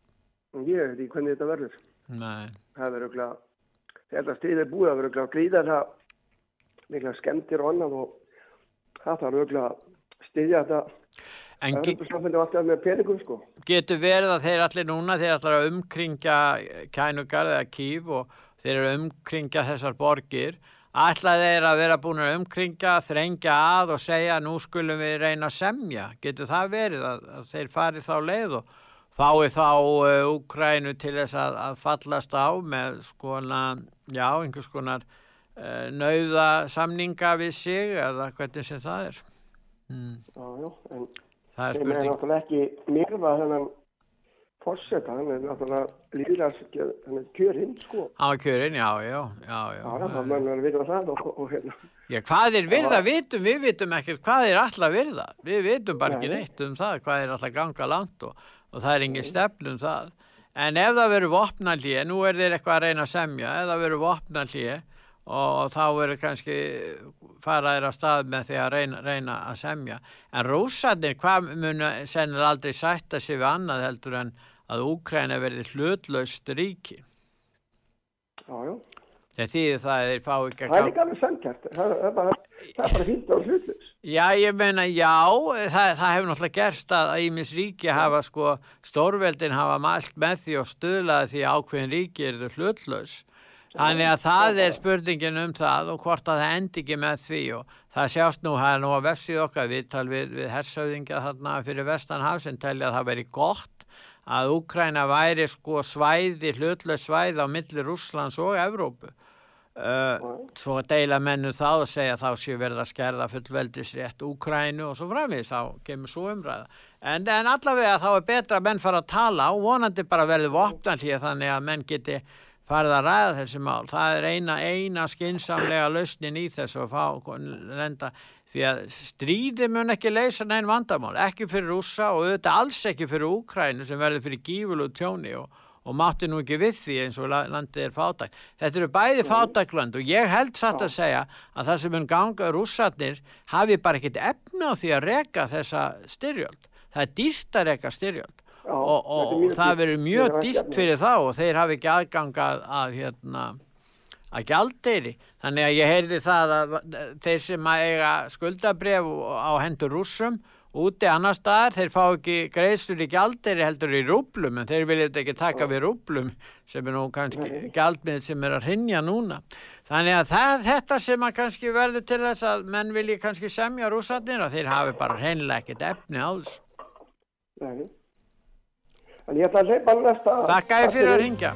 Ég veit ekki hvernig þetta verður. Nei. Það verður auðvitað, þetta stýðið búið að verður auðvitað gríða það mikla skemmtir og annað og það þarf auðvitað að stýðja þetta En ge- Evrópusamfundi og alltaf með peningum sko. Getur verið að þeir allir núna, þeir allir að umkringja kænugar eða kýf og þeir eru að umkringja þessar borgir, ætla þeir að vera búin að umkringja, þrengja að og segja nú skulum við reyna að semja. Getur það verið að, að þeir fari þá leið og fái þá uh, Úkrænu til þess að, að fallast á með skona, já, einhvers konar uh, nauða samninga við sig eða hvernig sem það er. Mm. Já, já, en Það er þeim er spurning. náttúrulega ekki myrða þennan fórseta, hann er náttúrulega líðast, hann er kjörinn sko. Á kjörin, já, já, já, já. Já, það er að vita það og, og hérna. Já, hvað er virða vitum, við vitum ekkert hvað er alltaf virða. Við vitum bara ekki Nei. neitt um það, hvað er alltaf ganga langt og, og það er engin stefn um það. En ef það verður vopnallíð, nú er þeir eitthvað að reyna að semja, ef það verður vopnallíð og þá verður kannski faraðir að stað með því að reyna, reyna að semja. En rússarnir, hvað mun sennilega aldrei sætta sig við annað heldur en að Úkræna verði hlutlaust ríki. Já, já. Þegar þýðir það að þeir fá ekki Það er líka alveg samkjært, það það er bara, það er bara fínt á hlutis. Já, ég meina, já, það, það hefur náttúrulega gerst að Ímis ríki hafa sko, stórveldin hafa mælt með því og stuðlaði því ákveðin ríki eru þau hlutlaus. Þannig að það er spurningin um það og hvort að það endi ekki með því og það sjást nú, það er nú að vefsið okkar viðtal við, við hersauðingja þarna fyrir Vestanhaf sem telja að það veri gott að Úkræna væri sko svæði, hlutlaus svæði á milli Rússlands og Evrópu. Uh, svo deila mennum það og segja þá séu verið að skerða fullveldisrétt Úkrænu og svo framvegis þá kemur svo umræða. En, en allavega þá er betra að menn fara að tala og vonandi bara verði vopnallíð þannig að menn geti farið að ræða þessi mál. Það er eina, eina skinsamlega lausnin í þessu að fá lenda því að stríði mun ekki leysa neinn vandamál, ekki fyrir rússa og auðvitað alls ekki fyrir Úkrænu sem verður fyrir gífulu tjóni og og mátti nú ekki við því eins og la- landið er fátækt. Þetta eru bæði fátækland og ég held satt að segja að það sem mun ganga rússarnir hafi bara ekkit efna á því að reka þessa styrjöld. Það er dýrt að reka styrjöld og, og, og mjög það verður mjög dýrt fyrir þá og þeir hafi ekki aðgang að, að hérna að gjaldeyri. Þannig að ég heyrði það að þeir sem að eiga skuldabref á hendur rússum úti annar staðar, þeir fá ekki greiðslur í gjaldeyri heldur í rúblum en þeir vilja þetta ekki taka við rúblum sem er nú kannski gjaldmið sem er að hrinja núna. Þannig að það, þetta sem að kannski verður til þess að menn vilji kannski semja rússarnir að þeir hafi bara hreinlega ekkert efni á þessu. Nei. En ég ætla að leipa næsta. Takk að fyrir að ringja.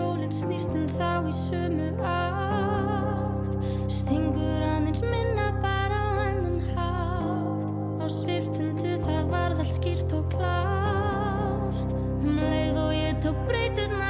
Sólinn snýst en þá í sömu átt. Stingur aðeins minna bara á hennan hátt. Á sviftundu það varð allt skýrt og klárt. Um leið og ég tók breyturnar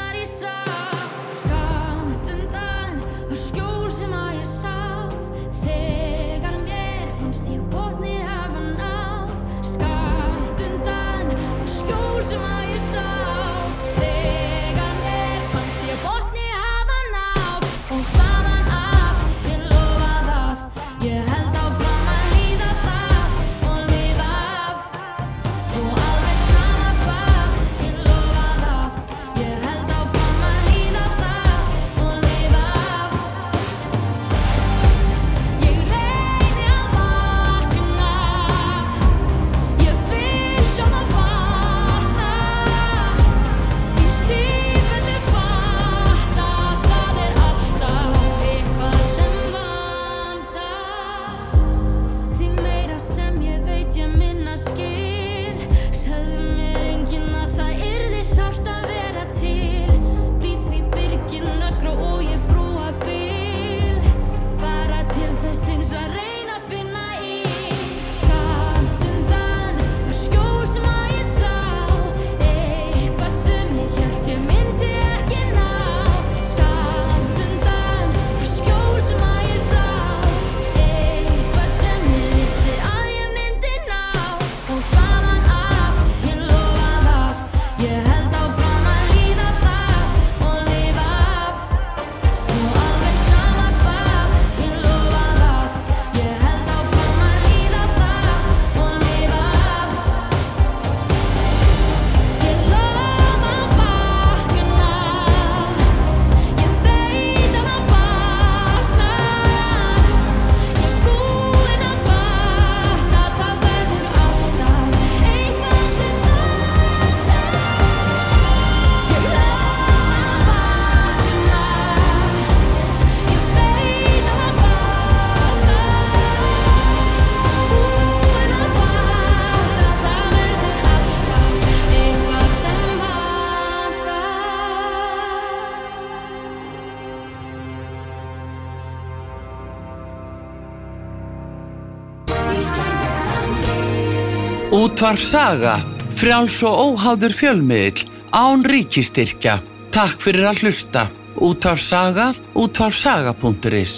Útvarf Saga, frjáls og óháður fjölmiðil, án ríkistyrkja. Takk fyrir að hlusta. Útvarf Saga, útvarfsaga.is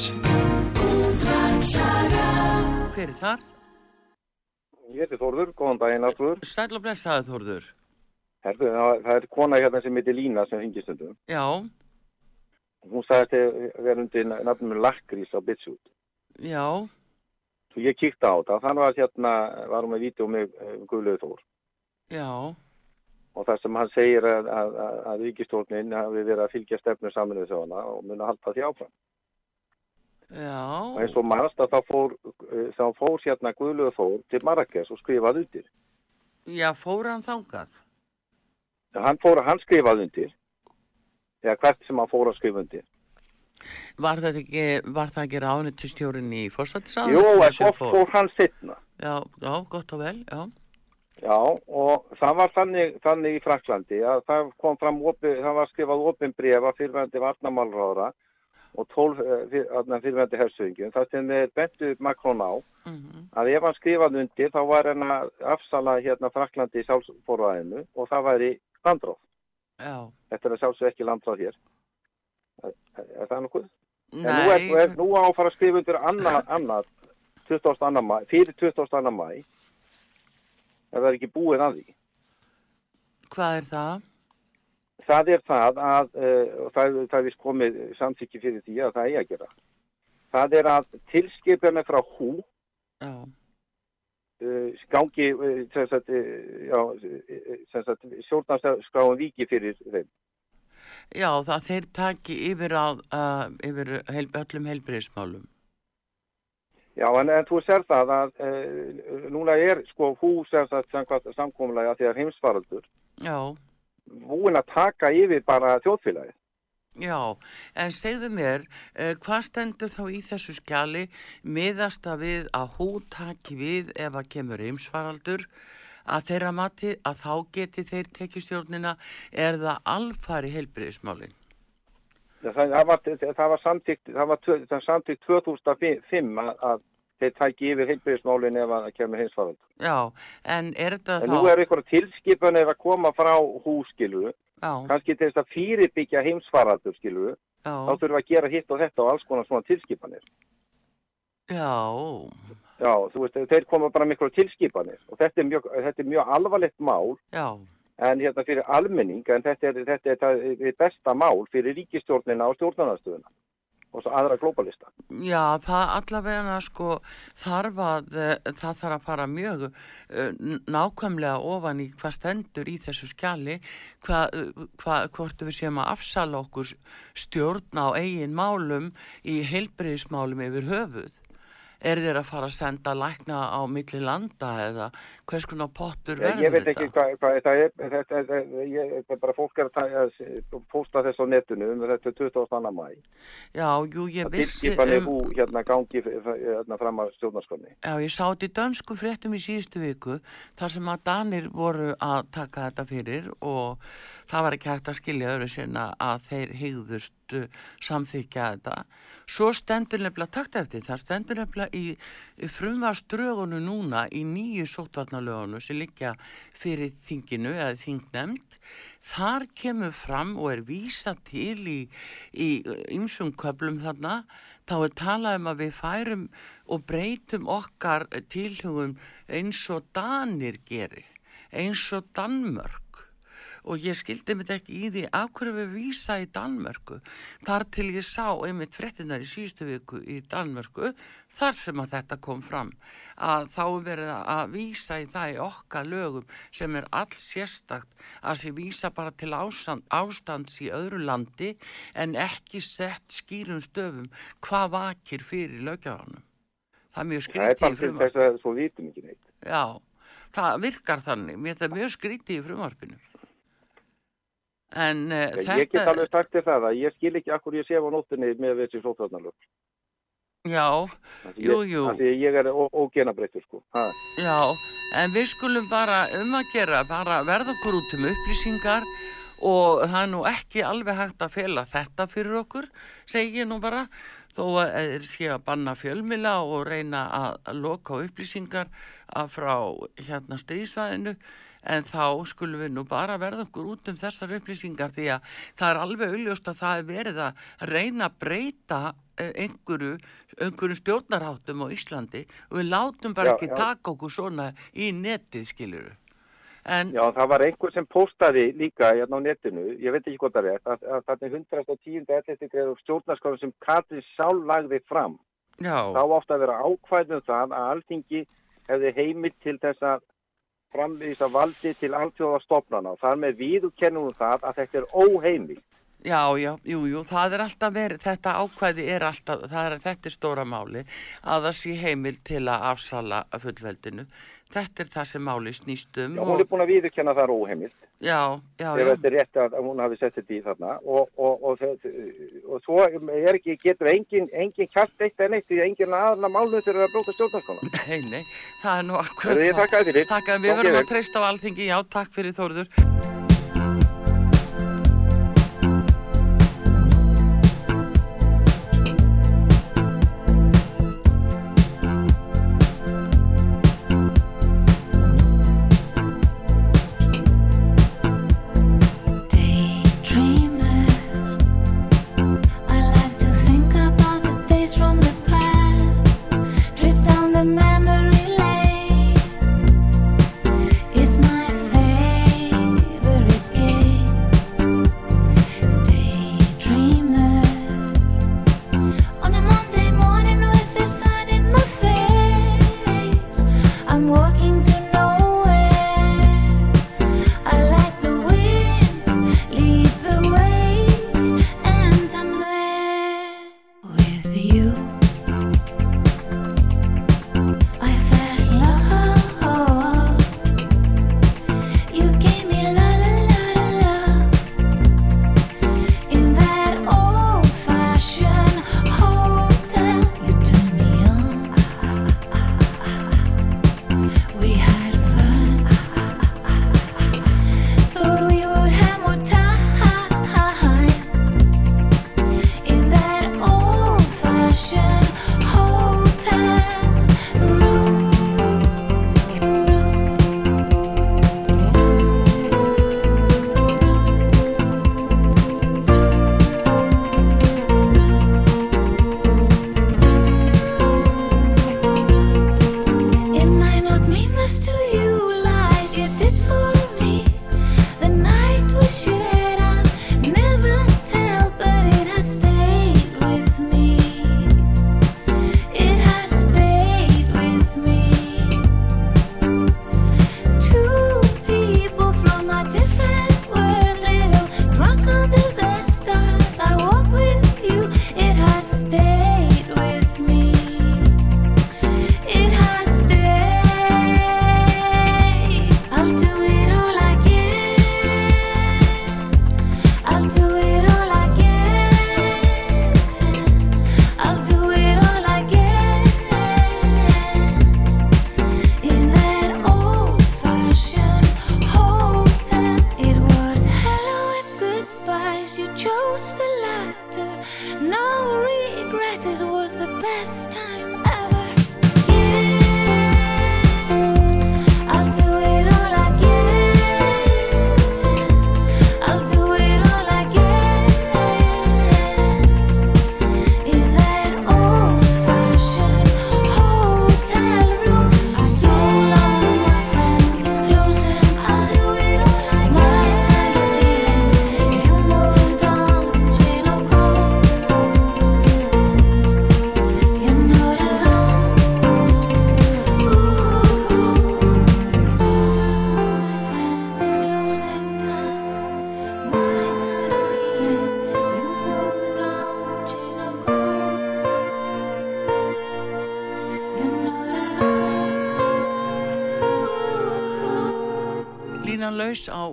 Hver er þar? Ég heiti Þórður, góðan daginn aftur. Sæl og blessaði Þórður. Herðu, það, er kona hérna sem heitir Lína sem hringist stundum. Já, Hún sagðist að vera undir nafnum Lakrís á Bitsút. já, Svo ég kíkti á það. Þannig var hérna, var hún með vídeo með uh, Guðlaug Þór. já, Og það sem hann segir að, að, að, að ríkistórnin hafi verið að fylgja stefnu saminuð þjóðana og muni að halda því áfram. já. Og eins og maðurst að þá fór, uh, þá fór hérna Guðlaug Þór til Marrakes og skrifaði undir. Já, fór hann þangað? Hann fór, hann skrifaði undir. Eða hvert sem hann fór að skrifa undir. Var þetta ekki, það ekki ráðnitustjórin í fórsættisráðinu? Jú, en svo fór hann sittna. Já, já, gott og vel, já. Já, og það var þannig, þannig í Fraklandi að það kom fram, opi, það var skrifað opin brefa fyrirvændi varnamálráðra og tólf eh, fyrirvændi hersöðingjum. Það sem er bentu Makrón á að ef hann skrifað undir þá var hann að afsala hérna Fraklandi í sjálfsforvæðinu og það væri landráð. Já. Þetta er að sjálfsög ekki landráð hér. Er, er það nokkuð? En nú Nei. er, er nú á að fara að skrifa undir annað, annað 22. mæ, fyrir 22. mæ ef það er ekki búið að því. Hvað er það? Það er það að, uh, það, það er vist komið samþykki fyrir því að það eigi að gera. Það er að tilskipjana frá hú Já. uh, gangi, uh, sem sagt, já, sem sagt, stjórnarskráum viki fyrir þeim. Já, það þeir taki yfir, á, uh, yfir heil, öllum heilbriðismálum. Já, en, en þú sér það að uh, núna er sko hú sem sagt samkvæmt samkomlega því að heimsfaraldur Já, búin að taka yfir bara þjóðfélagið. já, en segðu mér, uh, hvað stendur þá í þessu skjali miðast að við að hú taki við ef að kemur ymsfaraldur að þeirra mati að þá geti þeir tekið stjórnina er það alfari heilbriðismálin? Já, Það, það, var, það var samtíkt, það var, tvö- það var samtíkt 2005 að, að þeir tæki yfir heilbyrðismálinn ef að kemur heimsfarald. Já, en er þetta En þá... nú er ykkur tilskipanir að koma frá húskilu, kannski til þess að fyrirbyggja heimsfaraldur skilu, Já. þá þurfum við að gera hitt og þetta og alls konar svona tilskipanir. Já, Já, þú veist, þeir koma bara ykkur tilskipanir og þetta er mjög, þetta er mjög alvarlegt mál já, en hérna fyrir almenning, en þetta er, þetta er, það er besta mál fyrir ríkistjórnina og stjórnarnarstöðuna og svo aðra globalista. já, það allavega sko þarf að, eh, það þarf að fara mjög uh, nákvæmlega ofan í hvað stendur í þessu skjali, hvað, hva, hvort við séum að afsala okkur stjórn á eigin málum í heilbriðismálum yfir höfuð. Er þeir að fara að senda lækna á milli landa eða hvers konar pottur verður ég veit þetta? ekki hvað, hvað það er, þetta, þetta, ég, þetta er bara fólk er að ta- að posta þess á netinu um þetta er 22. mæ. Já, jú, ég að vissi tilskipanir um, hú hérna gangi hérna, fram að stjórnarskroni. Já, ég sá þetta í dönsku fréttum í síðustu viku þar sem að Danir voru að taka þetta fyrir og það var ekki hægt að skilja öðru sinna að þeir hegðust uh, samþykja þetta. Svo stendur nefnilega takt eftir, það stendur nefnilega í, í frumvarströgunu núna í nýju sótvarnalögunu sem liggja fyrir þinginu eða þingnemnd. Þar kemur fram og er vísa til í, í ymsum köplum þarna þá er talað um að við færum og breytum okkar tilhugum eins og Danir geri, eins og Danmörk og ég skildi mig ekki í því af hverju við vísa í Danmörku þar til ég sá einmitt fréttinar í síðustu viku í Danmörku þar sem að þetta kom fram að þá er verið að vísa í það í okkar lögum sem er all sérstakt að sé vísa bara til ástand, ástands í öðru landi en ekki sett skýrum stöfum hvað vakir fyrir lögjafanum. Það er mjög Það er skrítið bara í til frumvarpinu. þess að svo vitum ekki neitt. Já, það virkar þannig. Mér er mjög skrítið í frumvarpinu. En uh, Ég, þetta... ég get alveg sagt þér það að ég skil ekki akkur ég sef á nóttinni með þessi sótvarnalög. Já, jú, jú. af Því ég er ógenabreyttur sko. Ha. Já, en við skulum bara um að gera, bara verða okkur út um upplýsingar og það er nú ekki alveg hægt að fela þetta fyrir okkur, segi ég nú bara. þó að þeir sé að banna fjölmila og reyna að, að loka upplýsingar að frá hérna stríðsvæðinu en þá skulum við nú bara verða okkur út um þessar upplýsingar því að það er alveg auðljóst að það er verið að reyna að breyta eh, einhverju, einhverju stjórnarháttum á Íslandi og við látum bara Já, ekki já. taka okkur svona í netið skiljuru. En Já, það var einhver sem postaði líka hérna á netinu, ég veit ekki hvað það er, að, að þarna 110. 11. greið og stjórnarskóla sem Katrin Sál lagði fram. já, Þá átti að vera ákvæðum það að alþingi hefði heimilt til þess að framvísa valdi til alþjóðastofnana og þar með viðurkennum við það að þetta er óheimilt. Já, já, jú, jú, það er alltaf verið, þetta ákvæði er alltaf, það er, þetta er stóra máli að það sé heimil til að afsala fullveldinu. Þetta er það sem máli snýst um. Já, hún er búin að viðurkenna það er óheimilt. Já, já, já. þetta er rétt að að hún hafi sett þetta í þarna og, og, og, og svo er ekki, getur engin, engin kjart eitt en eitt því að engin aðna málnum fyrir að bróta stjórnarskóla. [laughs] Nei, nei, það er nú akkurat. Heyrðu, ég þakka þér fyrir. Takk, við Gangi verðum að treysta á alþingi, já, takk fyrir Þórður.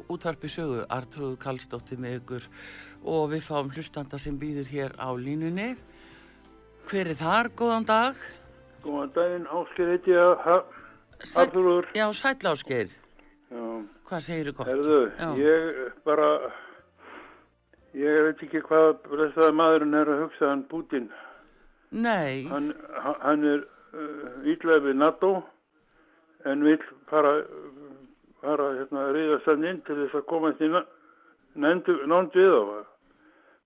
Útvarpi sögu, Artrúð Kallstóttir með ykkur og við fáum hlustanda sem býður hér á línunni. Hver er þar? Góðan dag. Góðan daginn, Ásker heiti ég að Arþúrur. Já, sæll Ásgeir. Já. Hvað segirðu gott? Herðu, Já. ég bara, ég veit ekki hvað blessaði maðurinn er að hugsa hann Putin. Nei. Hann, hann- er uh, ítlaði við NATO en vil fara, fara hérna, reyðast hann inn til þess að komast í nánd við á.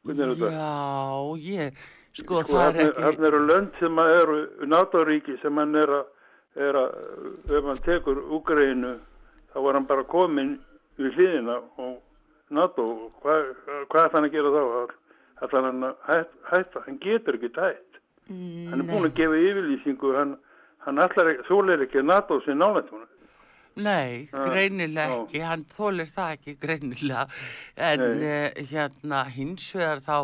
Er þetta? Já, ég, sko, Sko, það er er, ekki, hann eru lönd sem að eru NATO-ríki sem hann er að, er að, ef hann tekur Úgreinu, þá var hann bara komin við hliðina og NATO, hvað hva ætla hann að gera þá? Ætla hann að hætt, hætta, hann getur ekki hætt. hann er búin að gefa yfirlýsingu, hann, hann ætlar ekki, þólir ekki að NATO sem nálægt hún. Nei, greinilega já. ekki, hann þólir það ekki greinilega, en uh, hérna hins vegar þá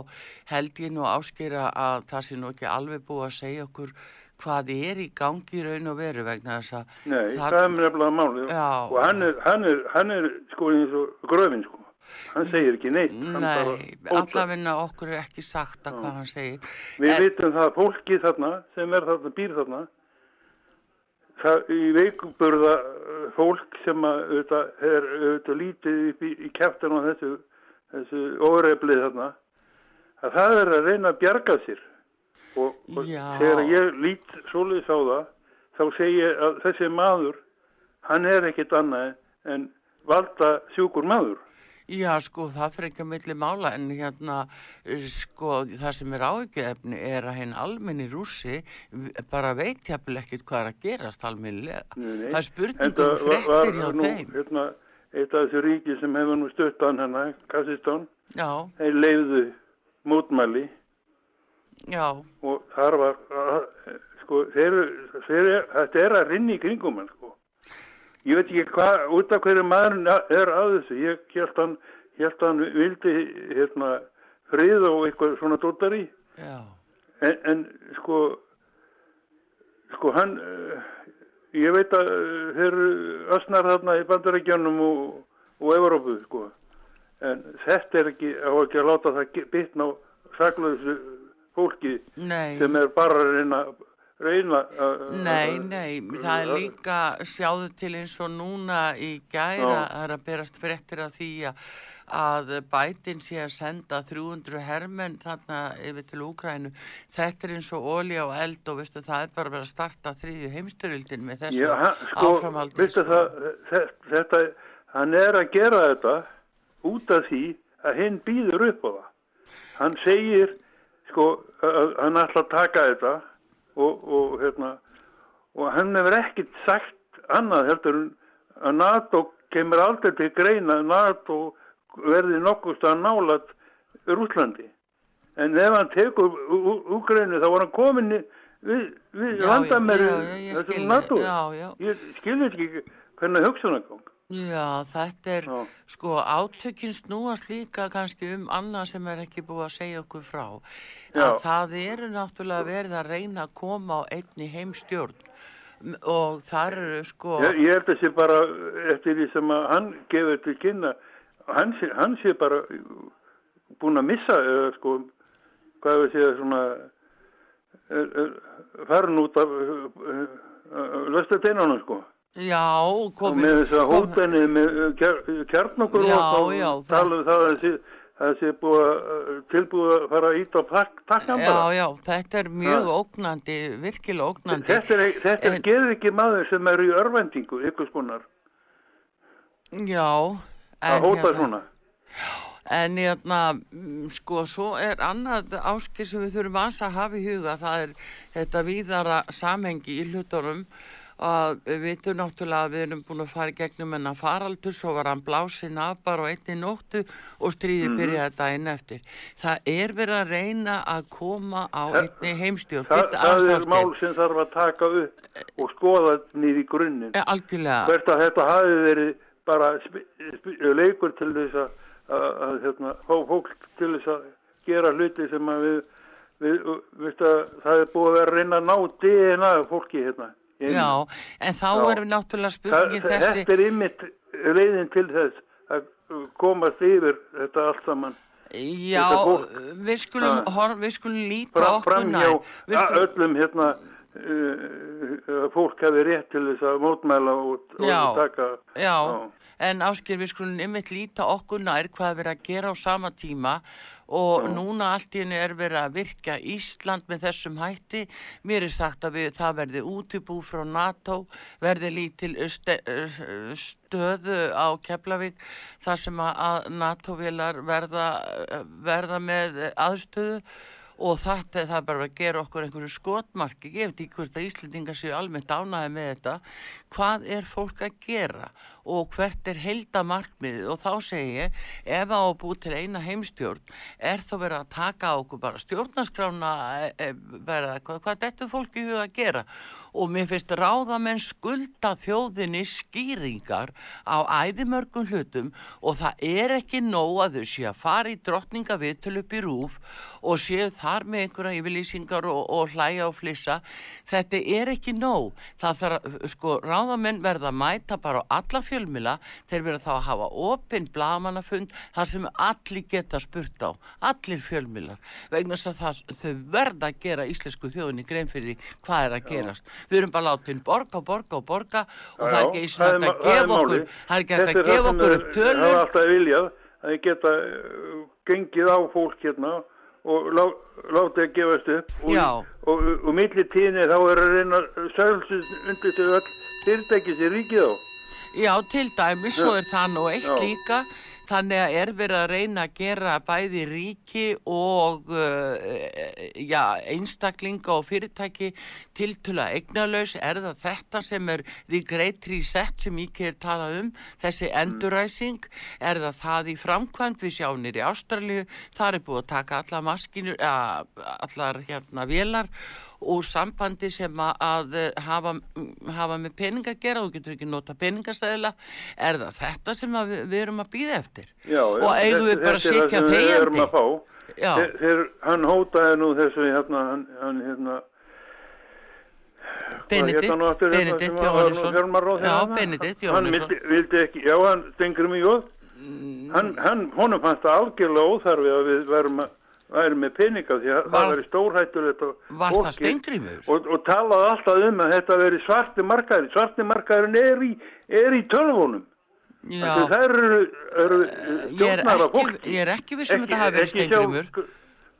held ég nú áskýra að það sé nú ekki alveg búið að segja okkur hvað er í gangi í raun og veru vegna þess að Nei, það, er nefnilega málið. Já. Og hann er, hann er, hann er sko eins og gröfin sko. Hann segir ekki neitt. Nei, allavegna okkur er ekki sagt að hvað hann segir. Við En- vitum það að fólki þarna sem er þarna, býr þarna það, í veikuburða uh, fólk sem að auðvitað, er auðvitað lítið upp í, í kæftin á þessu, þessu óreflið þarna að það er að reyna að bjarga sér. Og, og þegar ég lít svoleiðis á það þá segi ég að þessi maður hann er ekkit annað en valda sjúkur maður Já, sko, það fyrir ekki að milli mála en hérna, eh, sko, það sem er áhyggjuefni er að henn almenni rússi v- bara veit jafnvel ekkert hvað er að gerast almennilega. Það er spurning Enda um var- fréttir hjá nú, þeim. Hérna, eitt af þessu ríki sem hefur nú stuttan hérna, Kassistán, Já, þeir leiðu mótmæli já, og þar var, að- sko, þeir, þeir, þetta er að rinni í kringum sko. Ég veit ekki hvað, út af hverju maðurinn er að þessu, ég held hann, held hann vildi, hérna, frið og eitthvað svona dóttari, en, en sko, sko hann, eh, ég veit að eh, þeir eru ösnar þarna í bandarækjanum og, og Evrópu, sko, en þetta er ekki, á ekki að láta það bitna á saklausu fólki nei. sem er bara að reyna, reyna að... Nei, nei, það er líka sjáðu til eins og núna í gæra það er að berast fréttir af því að, bætin sé að senda 300 hermenn þarna yfir til Úkrænu. Þetta er eins og ólja og eld og veistu það er bara verið að starta þriðju heimstyrildin með þessu Já, hann, sko, áframhaldi. veistu það, þe- þetta, hann er að gera þetta út af því að hinn býður upp á það. Hann segir, sko, hann ætla að taka þetta og, og hérna, og hann hefur ekkert sagt annað heldur að NATO kemur aldrei til greina að NATO verði nokkust að nálat Rúslandi. En ef hann tekur Úgrænu þá var hann komin við, við landamæri ég þessum NATO. já. Ég skil ekki hvernig hugsunargang. Já, þetta er, sko, átökin snúast líka kannski um annað sem er ekki búið að segja okkur frá. Já. Að það eru náttúrulega verið að reyna að koma á einni heimstjórn og það eru, sko... Ég, ég held að sé bara eftir því sem að hann gefur til kynna, hann sé, hann sé bara búin að missa, eða sko, hvað við séð svona, er, er, farin út af uh, uh, löstateinunum sko. Já, Og komið... með þess að hótanið með kjar, kjarnokur Já, og já, þá tala um það að það sé búið að tilbúið að fara að íta á pakk, takkan Já, bara. já, þetta er mjög ógnandi, virkilega ógnandi. Þetta er, þetta En- gerir ekki maður sem er í örvendingu, ykkur skonar, Já, að en hóta hérna- svona. En hérna, mm, sko, svo er annað áskil sem við þurfum að hafa í huga, það er þetta víðara samhengi í hlutunum að við vitum náttúrulega að við erum búin að fara gegnum hennar faraldur, svo var hann blásinn af bara á einni nóttu og stríði Mhm. byrjaði daginn eftir. Það er verið að reyna að koma á Það- einni heimstjórn. Þa, það aðeins, er mál sem þarf að taka upp og skoða nýri í grunninn. Eh, Algjörlega. Hvert að þetta hafi verið bara sp leikur til þess að, að, hérna, fá fólk til þess að gera hluti sem að við, við, við að það er búið að vera að reyna að ná DNA fólki hérna. Einu. Já, en þá Já. er náttúrulega spurningin þessi... þetta er ymmit leiðin til þess að komast yfir þetta allt saman. Já, við skulum, hor, við skulum líta Fram, okkur fram nær. hjá Við skulum, öllum hérna uh, fólk hefði rétt til þess að mótmæla og, og Já, taka já, en ásker við skulum ymmit líta okkur nær hvað er verið að gera á sama tíma og Já. núna allt í henni er verið að virka Ísland með þessum hætti. Mér er sagt að við, það verði útibú frá NATO, verði lítil stöðu á Keflavík þar sem að- að NATO-vilar verða, verða með aðstöðu og þetta það er bara að gera okkur einhverju skotmarki, ég veit ekki hvort að Íslendingar séu almennt ánaði með þetta. Hvað er fólk að gera? Og hvert er heldamarkmiðið og þá segi ég, ef á að bú til eina heimstjórn, er þá verið að taka okkur bara stjórnarskrána e, e, vera, hvað, hvað þetta fólk í huga að gera? Og mér finnst ráðamenn skulda þjóðinni skýringar á æðimörgum hlutum. Og það er ekki nóg að þau séu að fara í drottninga viðtöl upp í rúf og séu þar með einhverja yfirlýsingar og, og hlæja og flissa. Þetta er ekki nóg. Það þarf sko, ráðamenn verða að mæta bara á alla fjölmila þeir verða þá að hafa opinn blamanafund þar sem allir geta spurt á. Allir fjölmilar vegna þess að það, þau verða að gera íslensku þjóðinni grein fyrir því hvað er að gerast. Við erum bara látið borga borga og borga og það er ekki eins og það er þetta að það er gefa okkur það er ekki að gefa það okkur upp tölur. hafa alltaf viljað að geta uh, gengið á fólk hérna og lá, látið að gefast upp og, og, og, og milli tíðinni þá er að reyna sælsins undir þau öll fyrirtæki sem ríkið á Já, til dæmis, svo Já. er það nú eitt Já. líka, þannig að er verið að reyna að gera bæði ríki og uh, já, einstaklinga og fyrirtæki tiltula eignalaus, er það þetta sem er the great reset sem ekki er talað um, þessi enduræsing, er það það í framkvæmt, við sjáum nýri Ástralju, þar er búið að taka alla maskinur, allar hérna vélar og sambandi sem að, eh, hafa, hafa með peninga að gera og getur ekki nota peningastæðila er það þetta sem við, við erum að býða eftir? Já, og eigum við bara að sitja þegjandi? hann hótaði nú þessu hérna, hann, hann hérna Benedikt, hann hérna, Benedikt Jóhannesson. Já? Benedikt hann Jóhannesson. vildi, vildi ekki, já hann stengur jóð hann, hann, honum fannst það algjörlega óþarfi að við værum að væri með peninga því að Var- það veri stórhættulegt Var það fólki. Steingrímur? og, og talaði alltaf um að þetta veri svarti markaður svarti markaðurinn er í, er í tölvunum. Það eru, eru ég er stjórnar af fólki ég er ekki viss um þetta hafi verið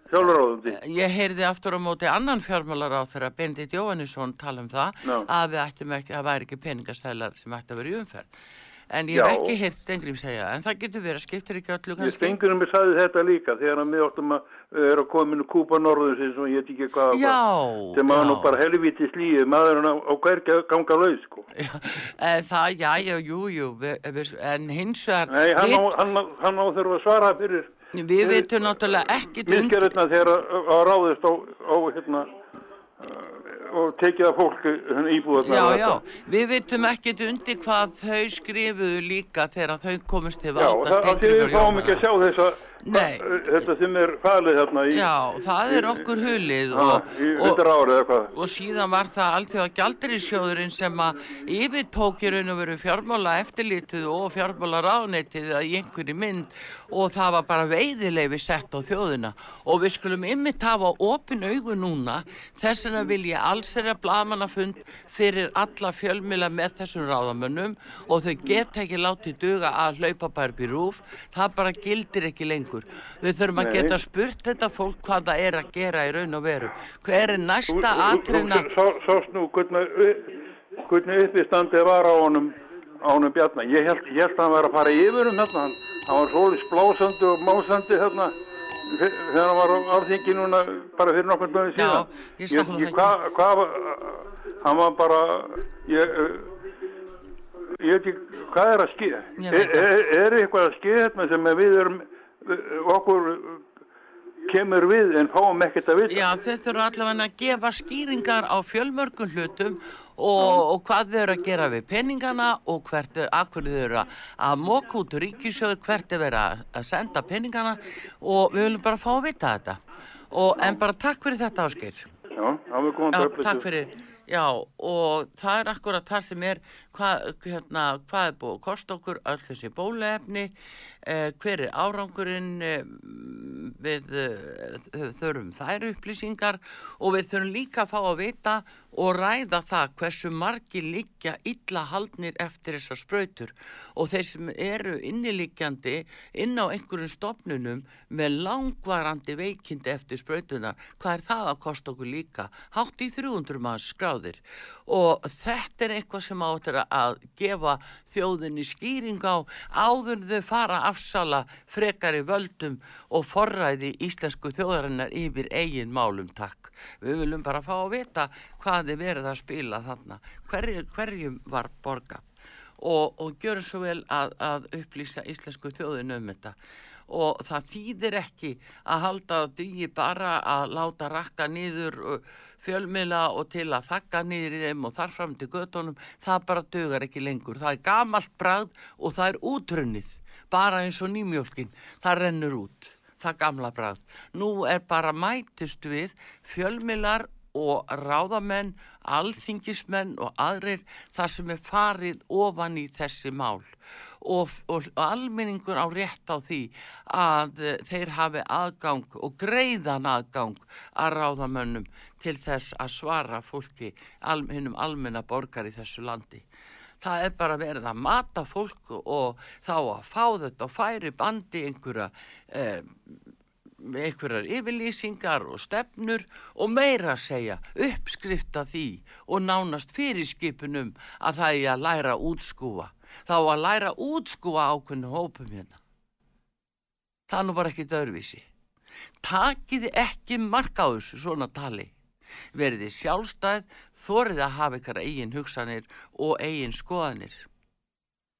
sjálfráðandi. Ég heyrði aftur á móti annan fjármálar á þeirra Benedikt Jóhannesson tala um það Já. að við ættum ekki, að væri ekki peningastælar sem ætti að vera í umferð. En ég hef ekki heyrt Steingrím segja það, en það getur verið, skiptir ekki öllu Ég kannski. Stengurum mér sagði þetta líka þegar að við áttum að vera að koma inn og kúpa norðursins og ég veit ekki hvað Já, sem var nú bara helviti slíið maðurinn á, á hverja ganga laus sko. En það, já, já, jú, jú, en hins vegar, Nei, hann á, hann, á, hann á þurfa að svara fyrir við veitum náttúrulega ekki misgerðina þegar að, að ráðist á, hérna og tekið að fólki íbúðarna Já, og já, við veitum ekkert undir hvað þau skrifuðu líka þegar þau komist til Já, valda það, af því við fáum ekki að sjá þessa Nei. þetta sem er falið þarna í, Já, það er okkur hulið og, í og, hvað? og síðan var það alþjóða gjaldirísjóðurinn sem að yfirtók í raun og veru fjármála eftirlitið og fjármála ráðneitið í einhverju mynd og það var bara veiðileifi sett á þjóðina. Og við skulum ymmit hafa opin augu núna. Þess vegna vil ég alls þeirra blamanafund fyrir alla fjölmila með þessum ráðamönnum og þau geta ekki látið duga að hlaupa bara upp í rúf það bara gildir ekki lengur við þurfum að Nei. geta spurt þetta fólk hvað það er að gera í raun og veru hver er næsta sá- Sást nú hvernig, hvernig uppistandið var á honum, á honum Bjarnar. Ég held, ég held að hann var að fara yfir um þarna. Hann, hann var svolítið blásandi og másandi þe- þegar hann var á alþingi núna bara fyrir nokkur dögum síðan. ég sá það ég, ekki. hvað, var, hann var bara, ég, ég veit ekki, hvað er að skýða? Er, er, er eitthvað að skýða þetta sem við erum, okkur kemur við en fáum ekkert að vita? Já, þau þurfa allavega að gefa skýringar á fjölmörgum hlutum og, og hvað þau eru að gera við peningana og hvert, að hverju þau eru að, að móka út úr ríkisjóðu, hvert þau eru að, að senda peningana og við viljum bara fá að vita þetta. Og, en bara takk fyrir þetta áskil. Já, það var góðan Já, takk fyrir. Já, og það er akkurat það sem er, hvað, hérna, hvað er búið að kosta okkur öll þessi bólefni, eh, hver er árangurinn, eh, við uh, þurfum þær upplýsingar og við þurfum líka að fá að vita og ræða það hversu margi liggja illa haldnir eftir þessar spröytur og þeir sem eru innilíkjandi inn á einhverjum stopnunum með langvarandi veikindi eftir spröytunar, hvað er það að kosta okkur líka? Hátt í 300 manns skráðir. Og þetta er eitthvað sem áttur að gefa þjóðinni skýring á áður þau fara að afsala frekari völdum og forræði íslensku þjóðarinnar yfir eigin málum takk. Við viljum bara fá að vita hvað þið verið að spila þarna, Hverju, hverjum var borgað? Og, og gjörum svo vel að, að upplýsa íslensku þjóðin um þetta. Og það þýðir ekki að halda dugi bara að láta rakka niður uh, fjölmila og til að þakka niður í þeim og þar fram til göttunum, það bara dögar ekki lengur. Það er gamalt brað og það er útrunnið, bara eins og nýmjölkin, það rennur út, það gamla brað. Nú er bara mætist við fjölmilar og ráðamenn, alþingismenn og aðrir þar sem er farið ofan í þessi mál og, og, almenningur á rétt á því að uh, þeir hafi aðgang og greiðan aðgang að ráðamönnum til þess að svara fólki, hinnum almenna borgar í þessu landi. Það er bara verið að mata fólk og þá að fá þetta og færi bandi einhverja eh, einhverjar yfirlýsingar og stefnur og meira að segja uppskrifta því og nánast fyrirskipunum að það er að læra útskúa þá að læra útskúa ákveðinu hópum hérna. Það nú bara ekki dörfísi takiði ekki marka á þessu svona tali. Veriði sjálfstæð þórið að hafa ykkar eigin hugsanir og eigin skoðanir.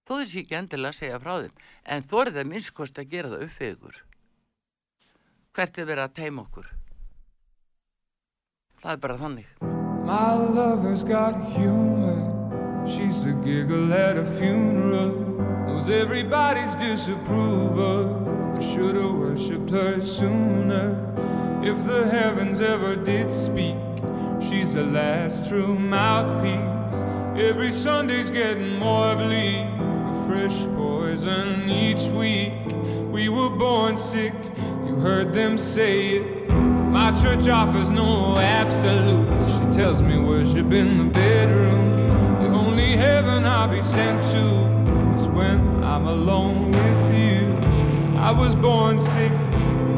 Þó þessi ekki endilega segja frá þeim en þórið að minnskost að gera það upp fyrir ykkur hvert er verið að teima okkur? Það er bara þannig. My lover's got humor. She's the giggle at a funeral. Knows everybody's disapproval. I should've worshipped her sooner. If the heavens ever did speak She's the last true mouthpiece. Every Sunday's getting more bleak. A fresh poison each week. We were born sick You heard them say it. My church offers no absolutes. She tells me worship in the bedroom. The only heaven I'll be sent to is when I'm alone with you. I was born sick,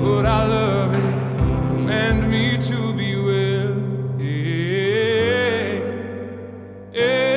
but I love it. Command me to be well. Amen.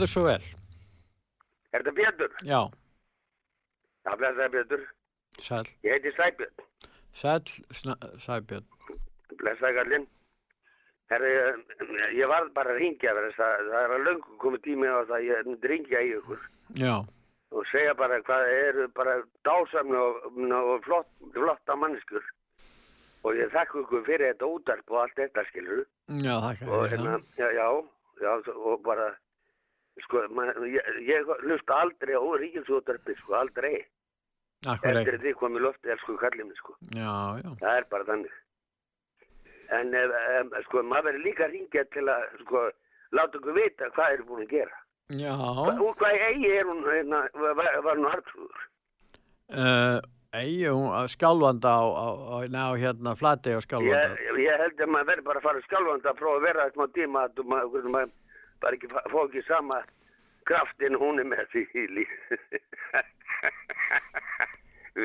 Gjörðu svo vel. Er þetta Pétur? Já, Já, blessaði Pétur. sæl. Ég heiti Sæbjörn. Sæl, Sæbjörn. Blessaði Gallinn. Herri, ég var bara að ringja þess að það er að löngu komið tími á það að ég ringja í ykkur Já, og segja bara hvað eru bara dásamna og, og flott, flotta mannskur og ég þakka ykkur fyrir þetta útarp og allt þetta skilur já, þakka og hérna, já, já, já, og bara sko, man, ég, ég hlusta aldrei á ríkilsútarpi, sko, aldrei Akkurat. eftir því komið loftið, elsku kallið minn, sko Já, já. það er bara þannig en ef, ef, sko, maður verður líka ringja til að, sko, láta okkur vita hvað er búin að gera Já. Og hvað eigi er hún, hérna, var, var hún hartrúður Uh, Egi, hún að skjálfanda á, á, á, ná, hérna, flati á skjálfanda. ég, ég held að maður verður bara að fara skjálfandi að prófa að vera smá tíma að maður bara ekki fá ekki sama kraftin hún er með því [laughs]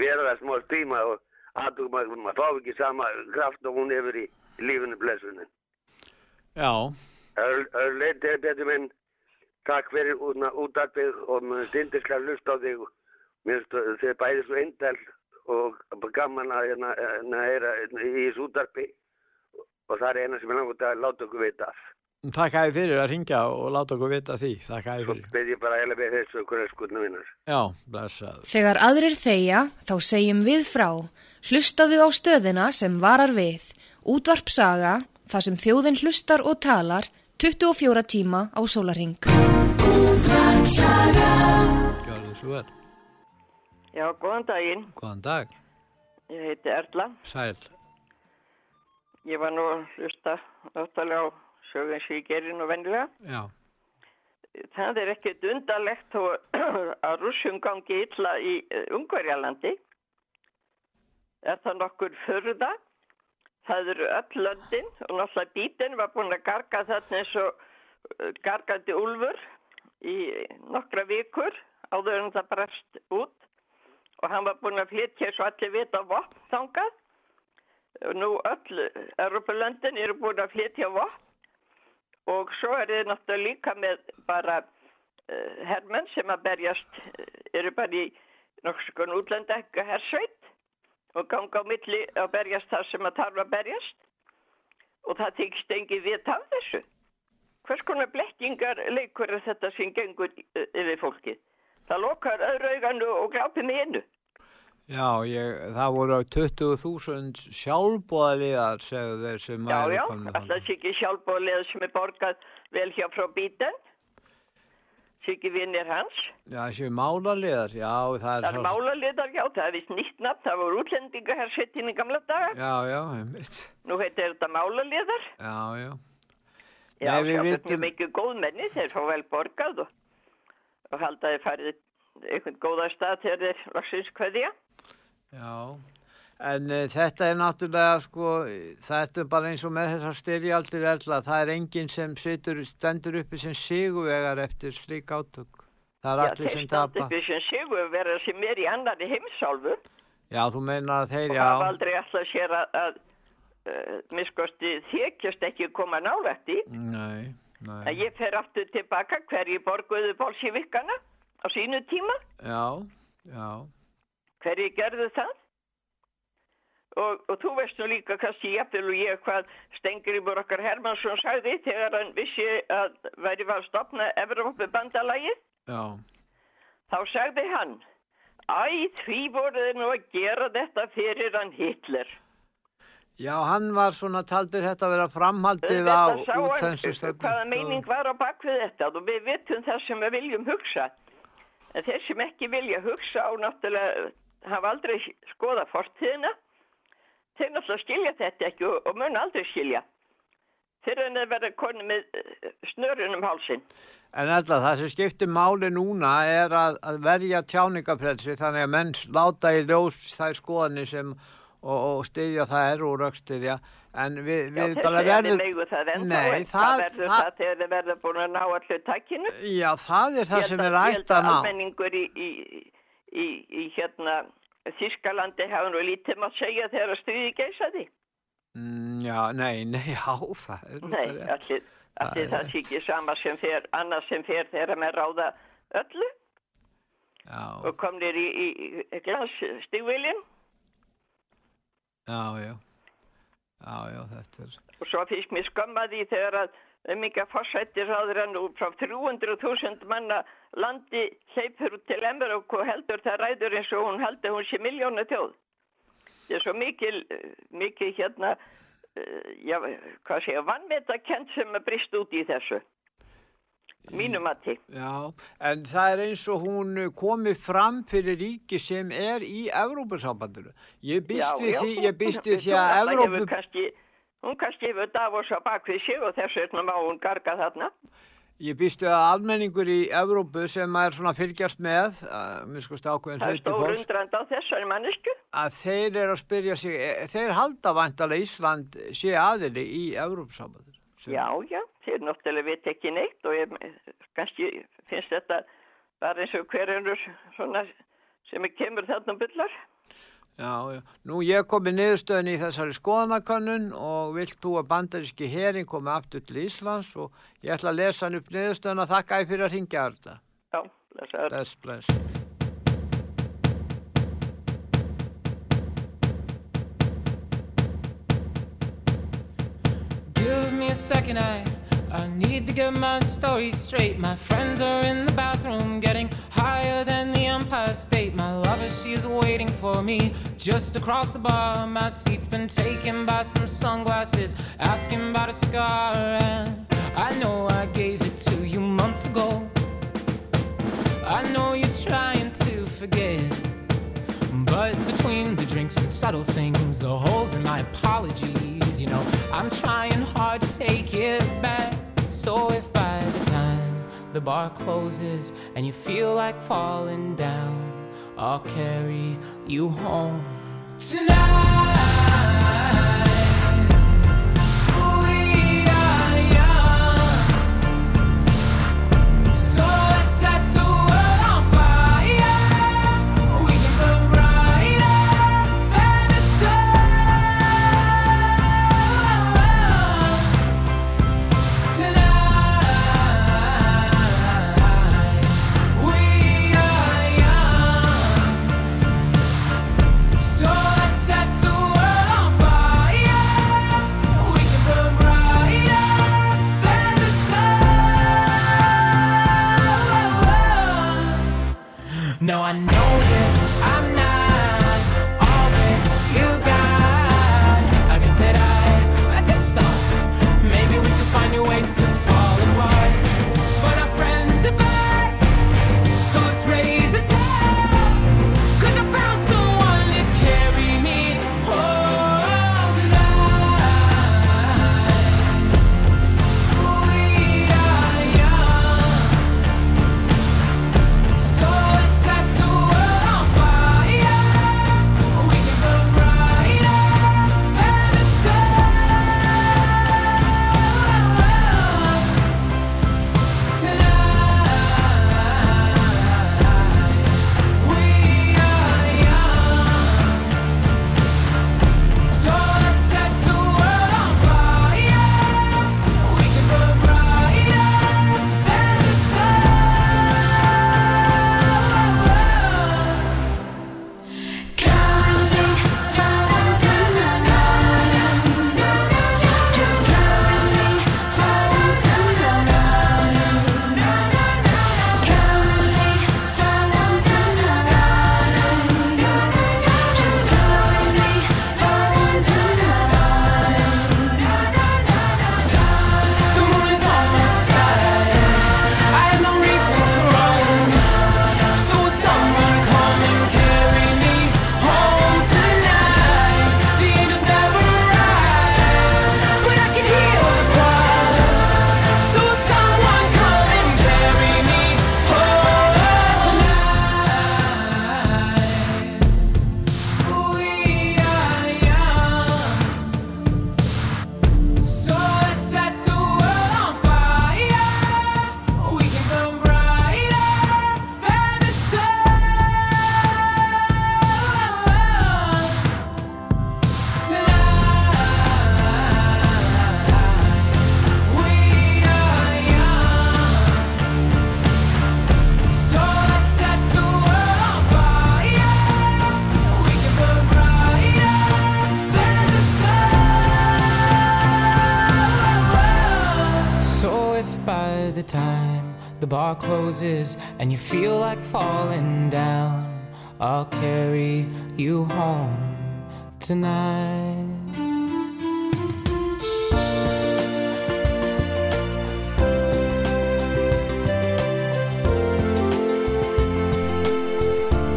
vera það smá tíma og að maður, fá ekki sama kraft og hún hefur í lífinu blessunin. Já, öll leitið betur minn takk fyrir útarpið og mér finnst yndirslega hlust á þig. Mér finnst þið bæði svo eindal og gaman að hérna, hérna, í þessu útarpi og það er eina sem ég langt að láta okkur vita af takk að þið fyrir að ringja og láta okkur vita því. Takk að þið fyrir. beð ég bara heila við þessu okkur skutna vinnar Já, blessaður. Þegar aðrir þegja, þá segjum við frá. Hlustaðu á stöðina sem varar við. Útvarp saga, þar sem þjóðin hlustar og talar, 24 tíma á sólaring. Gjörðu svo vel. Já, góðan daginn. Góðan dag. Ég heiti Erla. Sæl. Ég var nú að hlusta náttúrulega á sögum sem ég gerir nú vennilega. Já. Það er ekkert undarlegt [clears throat] að rússum gangi illa í Ungverjalandi. Er það nokkur förða? Það eru öll löndin og náttúrulega bítinn var búin að garga þarna eins og uh, gargandi úlfur í nokkra vikur áður en það brast út og hann var búin að flytja svo allir vita vopn þangað. Og Nú öll Europalöndin eru búin að flytja vopn og svo er þið náttúrulega líka með bara uh, hermenn sem að berjast, uh, eru bara í nokkuð útlanda ekki hersveit og ganga á milli að berjast þar sem að tarfa að berjast og það þykist engi vita af þessu. Hvers konar blekkingar leikur þetta sem gengur uh, yfir fólkið? Það lokar öðru auganu og glápi með innu. Já, ég, það voru 20.000 sjálfbóðaliðar, segðu þeir sem Já, væru já, komnir alltaf sé ekki sjálfbóðlega sem er borgað vel hjá frá bíten. Sé ekki vinnir hans. Já, þessi málaliðar, já, það er er málaliðar, já, það er vist nýtt nafn, það voru útlendingahersettin í gamla daga. Já, já, einmitt. Nú heitir þetta málaliðar. Já, já. Já, Nei, við sjá, þetta vitum- er mikið góðmenni, þeir fá vel borgað og, og halda þeir farið einhvern góða stað þegar þeir vaksins kveðja. Já, en uh, þetta er náttúrulega, sko, þetta er bara eins og með þessar styrjaldir erla, það er enginn sem situr, stendur uppi sem sigurvegar eftir slík átök. Það er Já, allir þeir sem standi tapa. upp sem sigur vera sem er í annari heimsálfu Já, þú meinar að þeir, og já, hafa aldrei alltaf sér að, að uh, miskosti þykjast ekki koma nálægt í. nei, nei, En ég fer aftur tilbaka hverju borguðu bolsívikana á sínu tíma, já, já, hverju gerðu það. Og, og þú veist nú líka kannski jafnvel og ég hvað Stengrimur okkar Hermansson sagði þegar hann vissi að væri var að stopna Evrópu bandalagið. já, Þá sagði hann, æ, því voru þeir nú að gera þetta fyrir hann Hitler. já, hann var svona, taldi þetta að vera framhaldið á útþenslustöfnu. hvaða meining var á bakvið þetta og við vitum það sem við viljum hugsa. En þeir sem ekki vilja hugsa á náttúrulega hafa aldrei skoða fortíðina, þeir náttúrulega skilja þetta ekki og, og mun aldrei skilja. Fyrir en þeir verða konu með eh, snörun um hálsin. En alltaf það sem skiptir máli núna er að, að verja tjáningaprelsi þannig að menn láta í ljós þær skoðanir sem og, og styðja þær og röggstyðja en við, Já, við þeir bara að verðum það Nei, það, það verður það, það þegar þið verða búin að ná allir takkinu. Já, það er það Ég sem er að- ætt að ná almenningur í, í, í, í hérna Þískalandi hafa nú lítið maður segja þegar að stríði geysaði. Mm, já, nei, nei, [laughs] já, það er Nei, allir, Það allir það sé ekki sama sem fer, annars sem fer þeirra með ráða öllu Já, og komnir í, í, í glasstígviljum já, já. Já, já, þetta er... og svo finnst mér skömmaði þegar að umminga fórsættir ráður hann úr frá 300.000 manna landi hleypur út til Emmerok og heldur það ræður eins og hún heldur hún sé miljónu þjóð. Það er svo mikil, eh, mikil hérna, eh, já, hvað segja, vannmetakent sem er brist út í þessu. Mínu mati. Já, en það er eins og hún komi fram fyrir ríki sem er í Evrópusambandinu. Ég býst við því, ég býst [laughs] við því að Evrópu... hún kannski hefur Davos á bakvið sig og þess vegna má hún garga þarna. Ég býst við að almenningur í Evrópu sem er svona að fylgjast með, að minn skoðst ákveðin Það er hluti fólks, undrand á þessari mannesku. að þeir eru að spyrja sig, e- þeir halda vantalega Ísland sé aðili í Evrópusambandinu. Já, já, þeir náttúrulega veit ekki neitt og ég, kannski finnst þetta bara eins og hver ennur svona sem er kemur þarna byllar. Já, já. Nú ég kom í niðurstöðin í þessari skoðanakönnun og vilt þú að bandaríski herin komi aftur til Íslands og ég ætla að lesa hann upp niðurstöðin og þakka ég fyrir að ringja þetta. Já, blessaður. Bless, bless. Give me a second, I I need to get my story straight. My friends are in the bathroom, getting higher than the Empire State. My lover, she is waiting for me just across the bar. My seat's been taken by some sunglasses, asking about a scar. And I know I gave it to you months ago. I know you're trying to forget. But between the drinks and subtle things, the holes in my apologies, you know, I'm trying hard to take it back. So if by the time the bar closes and you feel like falling down, I'll carry you home tonight.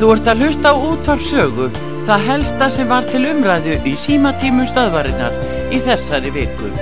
Þú ert að hlusta á útvarpsögu, það helsta sem var til umræðu í símatímu stöðvarinnar í þessari viku.